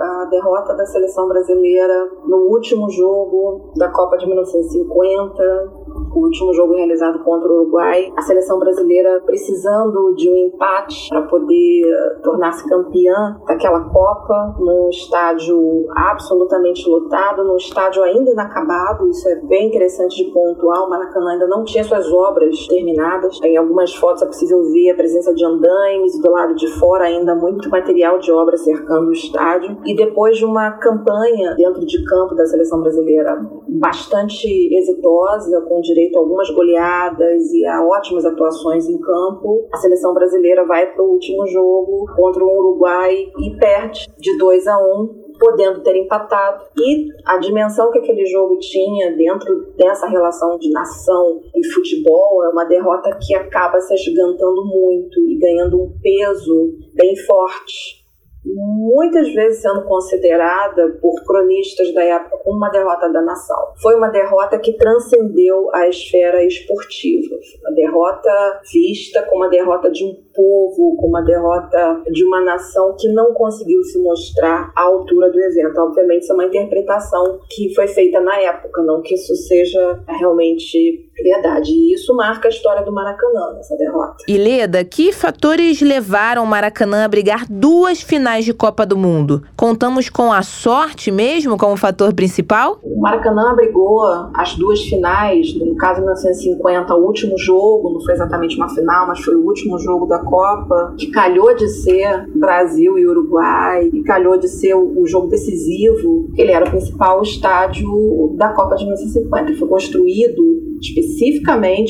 a derrota da seleção brasileira no último jogo da Copa de 1950, o último jogo realizado contra o Uruguai. A seleção brasileira precisando de um empate para poder tornar-se campeã daquela Copa, num estádio absolutamente lotado, num estádio ainda inacabado. Isso é bem interessante de pontuar. O Maracanã ainda não tinha suas obras terminadas. Em algumas fotos é possível ver a presença de andaimes do lado de fora, ainda muito material de obra cercando o estádio. E depois de uma campanha dentro de campo da seleção brasileira bastante exitosa, com direito a algumas goleadas e a ótimas atuações em campo. A seleção brasileira vai para o último jogo contra o Uruguai e perde de 2 a 1 um, podendo ter empatado. E a dimensão que aquele jogo tinha dentro dessa relação de nação e futebol é uma derrota que acaba se agigantando muito e ganhando um peso bem forte muitas vezes sendo considerada por cronistas da época como uma derrota da nação. Foi uma derrota que transcendeu a esfera esportiva, uma derrota vista como a derrota de um povo, como a derrota de uma nação que não conseguiu se mostrar à altura do evento. Obviamente, isso é uma interpretação que foi feita na época, não que isso seja realmente verdade. E isso marca a história do Maracanã, essa derrota. E Leda, que fatores levaram o Maracanã a brigar duas finais de Copa do Mundo? Contamos com a sorte mesmo como fator principal? O Maracanã abrigou as duas finais, no caso 1950, o último jogo, não foi exatamente uma final, mas foi o último jogo da Copa, que calhou de ser Brasil e Uruguai, e calhou de ser o, o jogo decisivo. Ele era o principal estádio da Copa de 1950. Ele foi construído especificamente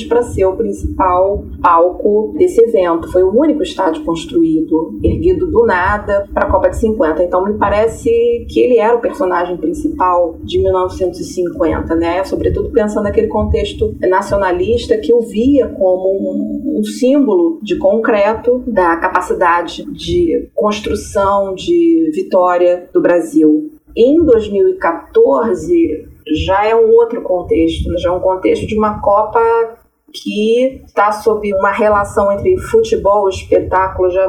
para ser o principal palco desse evento. Foi o único estádio construído, erguido do nada para a Copa de 50. Então me parece que ele era o personagem principal de 1950, né? Sobretudo pensando naquele contexto nacionalista que o via como um, um símbolo de concreto da capacidade de construção, de vitória do Brasil. Em 2014, já é um outro contexto, já é um contexto de uma Copa que está sob uma relação entre futebol espetáculo já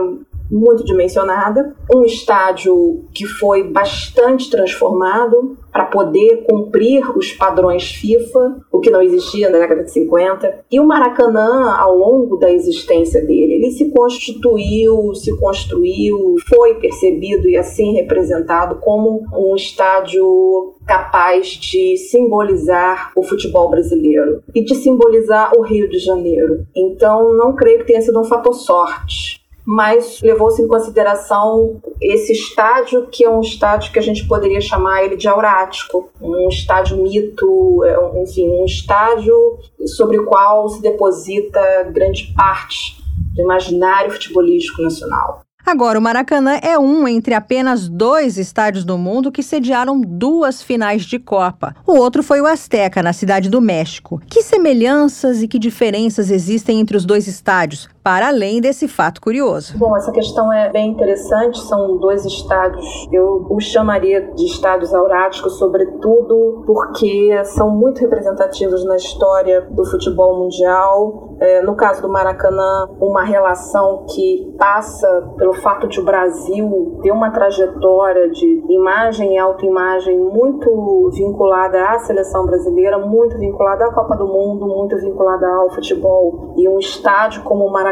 muito dimensionada, um estádio que foi bastante transformado para poder cumprir os padrões FIFA, o que não existia na década de 50, e o Maracanã, ao longo da existência dele, ele se constituiu, se construiu, foi percebido e assim representado como um estádio capaz de simbolizar o futebol brasileiro e de simbolizar o Rio de Janeiro. Então, não creio que tenha sido um fator sorte mas levou-se em consideração esse estádio, que é um estádio que a gente poderia chamar ele de aurático, um estádio mito, é enfim, um estádio sobre o qual se deposita grande parte do imaginário futebolístico nacional. Agora, o Maracanã é um entre apenas dois estádios do mundo que sediaram duas finais de Copa. O outro foi o Azteca, na cidade do México. Que semelhanças e que diferenças existem entre os dois estádios, para além desse fato curioso? Bom, essa questão é bem interessante. São dois estádios, eu os chamaria de estádios auráticos, sobretudo porque são muito representativos na história do futebol mundial. É, no caso do Maracanã, uma relação que passa pelo fato de o Brasil ter uma trajetória de imagem e autoimagem muito vinculada à seleção brasileira, muito vinculada à Copa do Mundo, muito vinculada ao futebol. E um estádio como o Maracanã,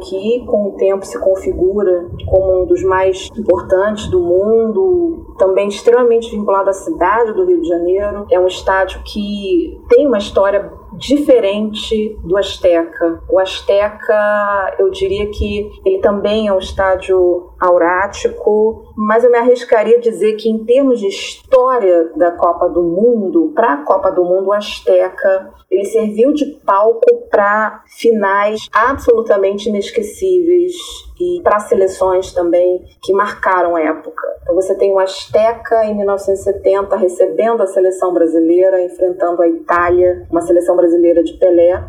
que com o tempo se configura como um dos mais importantes do mundo, também extremamente vinculado à cidade do Rio de Janeiro, é um estádio que tem uma história diferente do Azteca. O Azteca, eu diria que ele também é um estádio aurático, mas eu me arriscaria a dizer que em termos de história da Copa do Mundo, para a Copa do Mundo, Azteca ele serviu de palco para finais absolutamente inesquecíveis e para seleções também que marcaram a época. Então você tem o Azteca em 1970 recebendo a seleção brasileira, enfrentando a Itália, uma seleção brasileira de Pelé.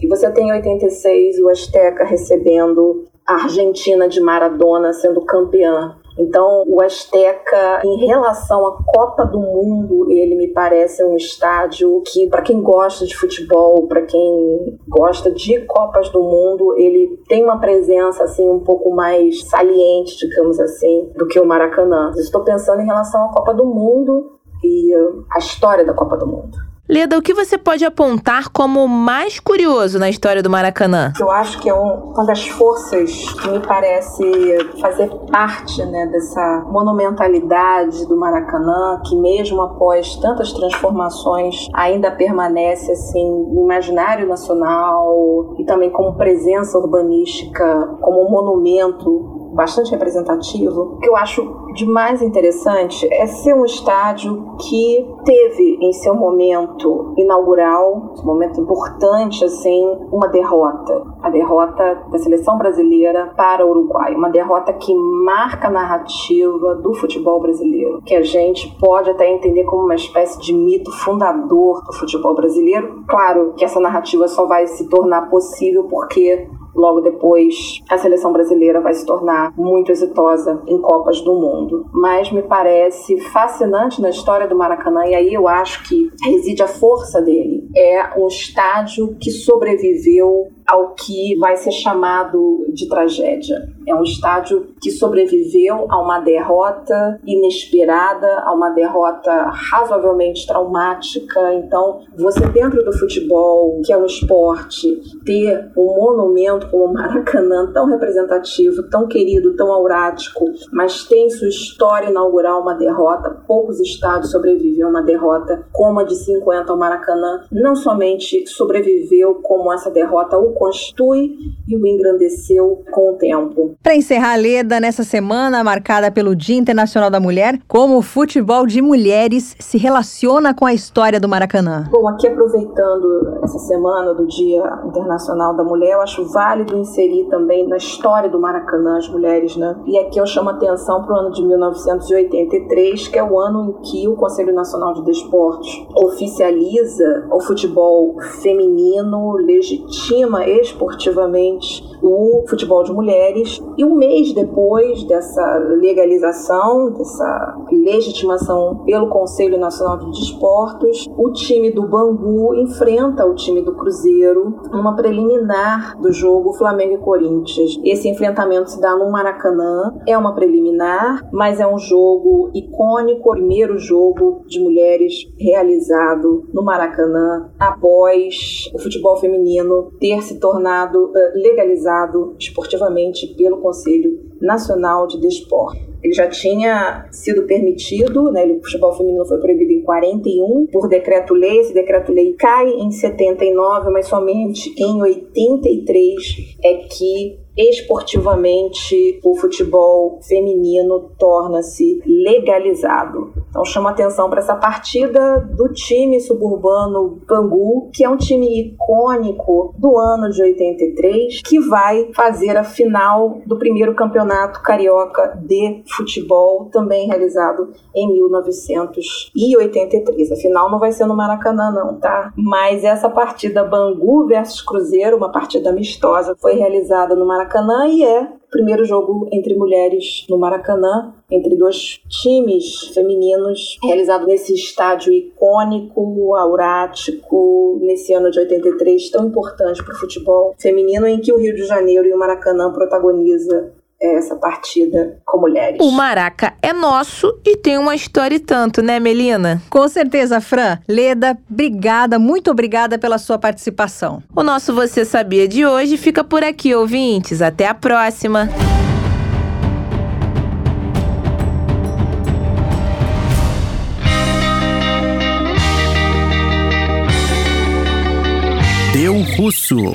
E você tem em 86 o Azteca recebendo a Argentina de Maradona sendo campeã. Então, o Azteca, em relação à Copa do Mundo, ele me parece um estádio que, para quem gosta de futebol, para quem gosta de Copas do Mundo, ele tem uma presença assim um pouco mais saliente, digamos assim, do que o Maracanã. Estou pensando em relação à Copa do Mundo e a história da Copa do Mundo. Leda, o que você pode apontar como mais curioso na história do Maracanã? Eu acho que é uma das forças que me parece fazer parte né, dessa monumentalidade do Maracanã, que mesmo após tantas transformações ainda permanece assim no imaginário nacional e também como presença urbanística, como um monumento bastante representativo. O que eu acho de mais interessante é ser um estádio que teve em seu momento inaugural, um momento importante assim, uma derrota, a derrota da seleção brasileira para o Uruguai, uma derrota que marca a narrativa do futebol brasileiro, que a gente pode até entender como uma espécie de mito fundador do futebol brasileiro. Claro que essa narrativa só vai se tornar possível porque Logo depois, a seleção brasileira vai se tornar muito exitosa em Copas do Mundo. Mas me parece fascinante na história do Maracanã, e aí eu acho que reside a força dele. É um estádio que sobreviveu ao que vai ser chamado de tragédia. É um estádio que sobreviveu a uma derrota inesperada, a uma derrota razoavelmente traumática. Então, você dentro do futebol, que é um esporte, ter um monumento como o Maracanã tão representativo, tão querido, tão aurático, mas tem sua história inaugural uma derrota, poucos estádios sobrevivem a uma derrota como a de 50 ao Maracanã, não somente sobreviveu como essa derrota o constitui e o engrandeceu com o tempo. Para encerrar a Leda, nessa semana marcada pelo Dia Internacional da Mulher, como o futebol de mulheres se relaciona com a história do Maracanã? Bom, aqui aproveitando essa semana do Dia Internacional da Mulher, eu acho válido inserir também na história do Maracanã as mulheres, né? E aqui eu chamo atenção para o ano de 1983, que é o ano em que o Conselho Nacional de Desportos oficializa o futebol feminino, legitima esportivamente o futebol de mulheres. E um mês depois dessa legalização, dessa legitimação pelo Conselho Nacional de Desportos, o time do Bangu enfrenta o time do Cruzeiro numa preliminar do jogo Flamengo e Corinthians. Esse enfrentamento se dá no Maracanã, é uma preliminar, mas é um jogo icônico, primeiro jogo de mulheres realizado no Maracanã após o futebol feminino ter se tornado uh, legalizado esportivamente pelo Conselho Nacional de Desporto. Ele já tinha sido permitido, né, o futebol feminino foi proibido em 41 por decreto-lei, esse decreto-lei cai em 79, mas somente em 83 é que esportivamente o futebol feminino torna-se legalizado. Então chama atenção para essa partida do time suburbano Bangu, que é um time icônico do ano de 83, que vai fazer a final do primeiro campeonato carioca de futebol, também realizado em 1983. A final não vai ser no Maracanã não, tá? Mas essa partida Bangu versus Cruzeiro, uma partida amistosa, foi realizada no Maracanã Maracanã e é o primeiro jogo entre mulheres no Maracanã, entre dois times femininos, realizado nesse estádio icônico, aurático, nesse ano de 83, tão importante para o futebol feminino, em que o Rio de Janeiro e o Maracanã protagoniza essa partida com mulheres. O Maraca é nosso e tem uma história e tanto, né, Melina? Com certeza, Fran. Leda, obrigada, muito obrigada pela sua participação. O nosso Você Sabia de hoje fica por aqui, ouvintes. Até a próxima. Deu Russo.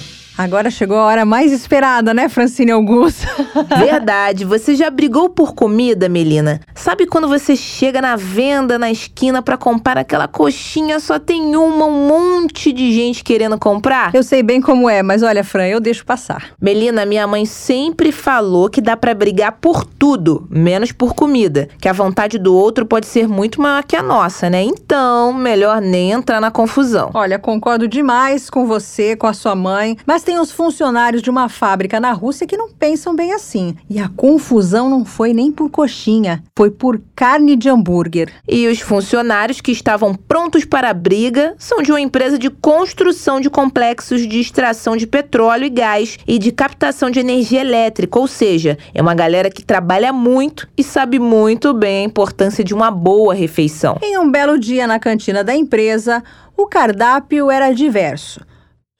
Agora chegou a hora mais esperada, né, Francine Augusto? [laughs] Verdade. Você já brigou por comida, Melina? Sabe quando você chega na venda na esquina para comprar aquela coxinha, só tem uma, um monte de gente querendo comprar? Eu sei bem como é, mas olha, Fran, eu deixo passar. Melina, minha mãe sempre falou que dá para brigar por tudo, menos por comida, que a vontade do outro pode ser muito maior que a nossa, né? Então, melhor nem entrar na confusão. Olha, concordo demais com você, com a sua mãe, mas tem tem os funcionários de uma fábrica na Rússia que não pensam bem assim. E a confusão não foi nem por coxinha, foi por carne de hambúrguer. E os funcionários que estavam prontos para a briga são de uma empresa de construção de complexos de extração de petróleo e gás e de captação de energia elétrica, ou seja, é uma galera que trabalha muito e sabe muito bem a importância de uma boa refeição. Em um belo dia na cantina da empresa, o cardápio era diverso.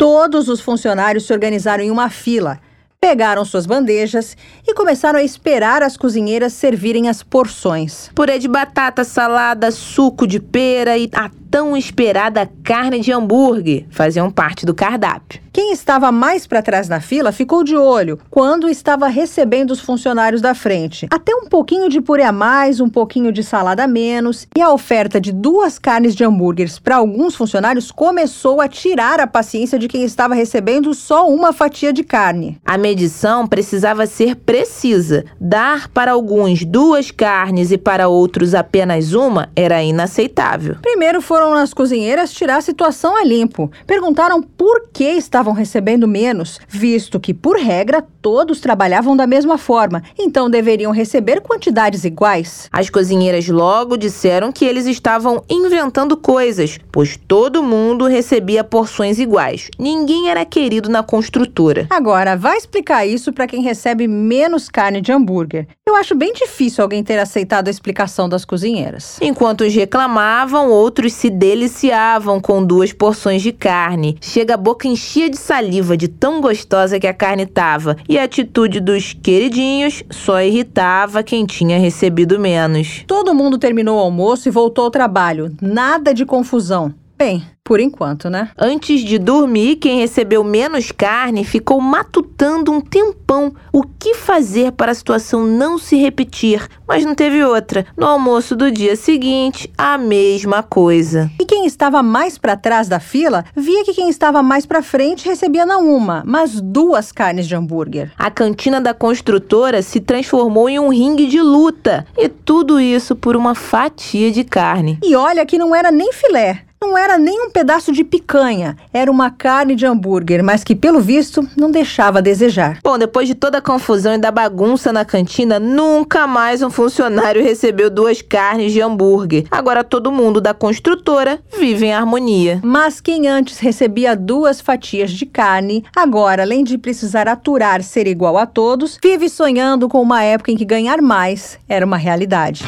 Todos os funcionários se organizaram em uma fila, pegaram suas bandejas e começaram a esperar as cozinheiras servirem as porções. Purê de batata, salada, suco de pera e a tão esperada carne de hambúrguer faziam parte do cardápio. Quem estava mais para trás na fila ficou de olho quando estava recebendo os funcionários da frente. Até um pouquinho de purê a mais, um pouquinho de salada a menos, e a oferta de duas carnes de hambúrgueres para alguns funcionários começou a tirar a paciência de quem estava recebendo só uma fatia de carne. A medição precisava ser precisa. Dar para alguns duas carnes e para outros apenas uma era inaceitável. Primeiro foram as cozinheiras tirar a situação a limpo. Perguntaram por que estavam recebendo menos, visto que, por regra, todos trabalhavam da mesma forma, então deveriam receber quantidades iguais. As cozinheiras logo disseram que eles estavam inventando coisas, pois todo mundo recebia porções iguais. Ninguém era querido na construtora. Agora, vai explicar isso para quem recebe menos carne de hambúrguer. Eu acho bem difícil alguém ter aceitado a explicação das cozinheiras. Enquanto uns reclamavam, outros se deliciavam com duas porções de carne. Chega a boca enchia de saliva de tão gostosa que a carne tava, e a atitude dos queridinhos só irritava quem tinha recebido menos. Todo mundo terminou o almoço e voltou ao trabalho. Nada de confusão. Bem, por enquanto, né? Antes de dormir, quem recebeu menos carne ficou matutando um tempão o que fazer para a situação não se repetir, mas não teve outra. No almoço do dia seguinte, a mesma coisa. E quem estava mais para trás da fila via que quem estava mais para frente recebia não uma, mas duas carnes de hambúrguer. A cantina da construtora se transformou em um ringue de luta, e tudo isso por uma fatia de carne. E olha que não era nem filé. Não era nem um pedaço de picanha, era uma carne de hambúrguer, mas que, pelo visto, não deixava a desejar. Bom, depois de toda a confusão e da bagunça na cantina, nunca mais um funcionário recebeu duas carnes de hambúrguer. Agora todo mundo da construtora vive em harmonia. Mas quem antes recebia duas fatias de carne, agora, além de precisar aturar ser igual a todos, vive sonhando com uma época em que ganhar mais era uma realidade.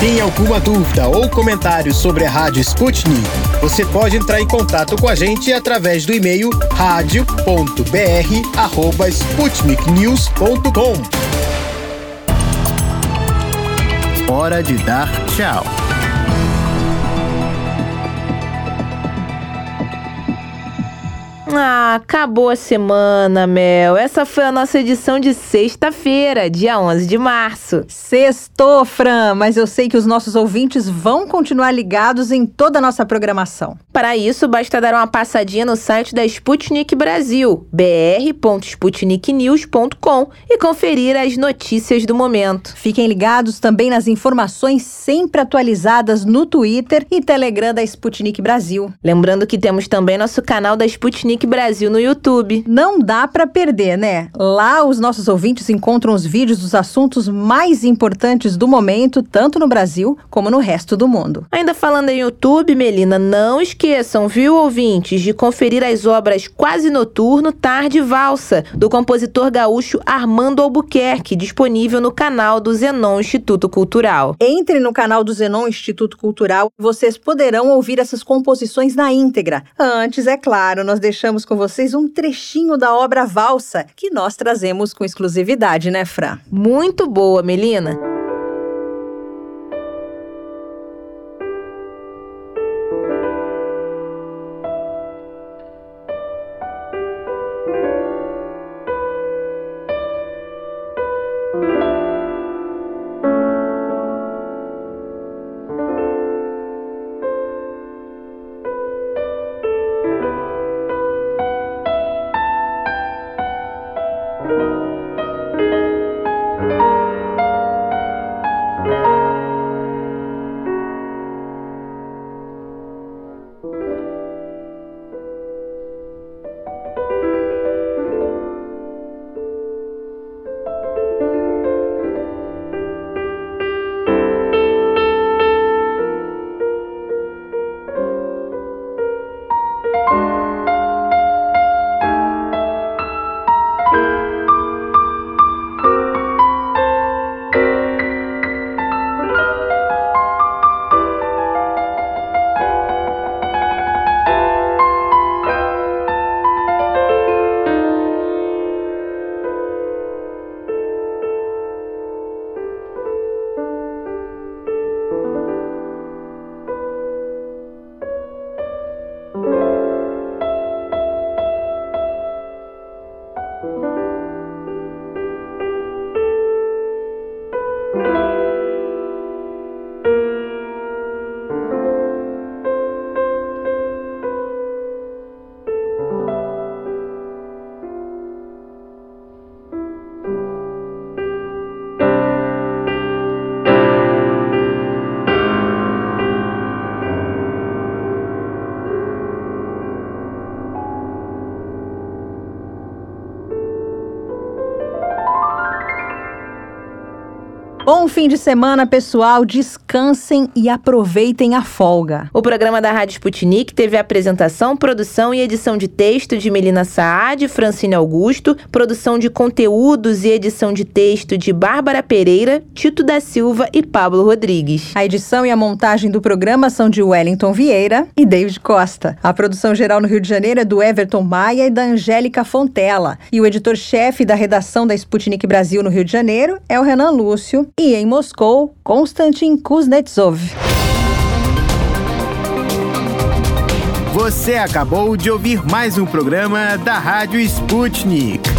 Tem alguma dúvida ou comentário sobre a Rádio Sputnik? Você pode entrar em contato com a gente através do e-mail radio.br@sputniknews.com. Hora de dar tchau. Ah, acabou a semana, Mel. Essa foi a nossa edição de sexta-feira, dia 11 de março. Sextou, Fran, mas eu sei que os nossos ouvintes vão continuar ligados em toda a nossa programação. Para isso, basta dar uma passadinha no site da Sputnik Brasil, br.sputniknews.com e conferir as notícias do momento. Fiquem ligados também nas informações sempre atualizadas no Twitter e Telegram da Sputnik Brasil. Lembrando que temos também nosso canal da Sputnik Sputnik Brasil no YouTube. Não dá para perder, né? Lá os nossos ouvintes encontram os vídeos dos assuntos mais importantes do momento, tanto no Brasil como no resto do mundo. Ainda falando em YouTube, Melina, não esqueçam, viu, ouvintes, de conferir as obras Quase Noturno, Tarde Valsa, do compositor gaúcho Armando Albuquerque, disponível no canal do Zenon Instituto Cultural. Entre no canal do Zenon Instituto Cultural, vocês poderão ouvir essas composições na íntegra. Antes, é claro, nós deixamos deixamos com vocês um trechinho da obra Valsa, que nós trazemos com exclusividade, né, Fran? Muito boa, Melina. Fim de semana, pessoal. Descansem e aproveitem a folga. O programa da Rádio Sputnik teve a apresentação, produção e edição de texto de Melina Saad e Francine Augusto, produção de conteúdos e edição de texto de Bárbara Pereira, Tito da Silva e Pablo Rodrigues. A edição e a montagem do programa são de Wellington Vieira e David Costa. A produção geral no Rio de Janeiro é do Everton Maia e da Angélica Fontela. E o editor-chefe da redação da Sputnik Brasil no Rio de Janeiro é o Renan Lúcio e em Moscou, Konstantin Kuznetsov. Você acabou de ouvir mais um programa da Rádio Sputnik.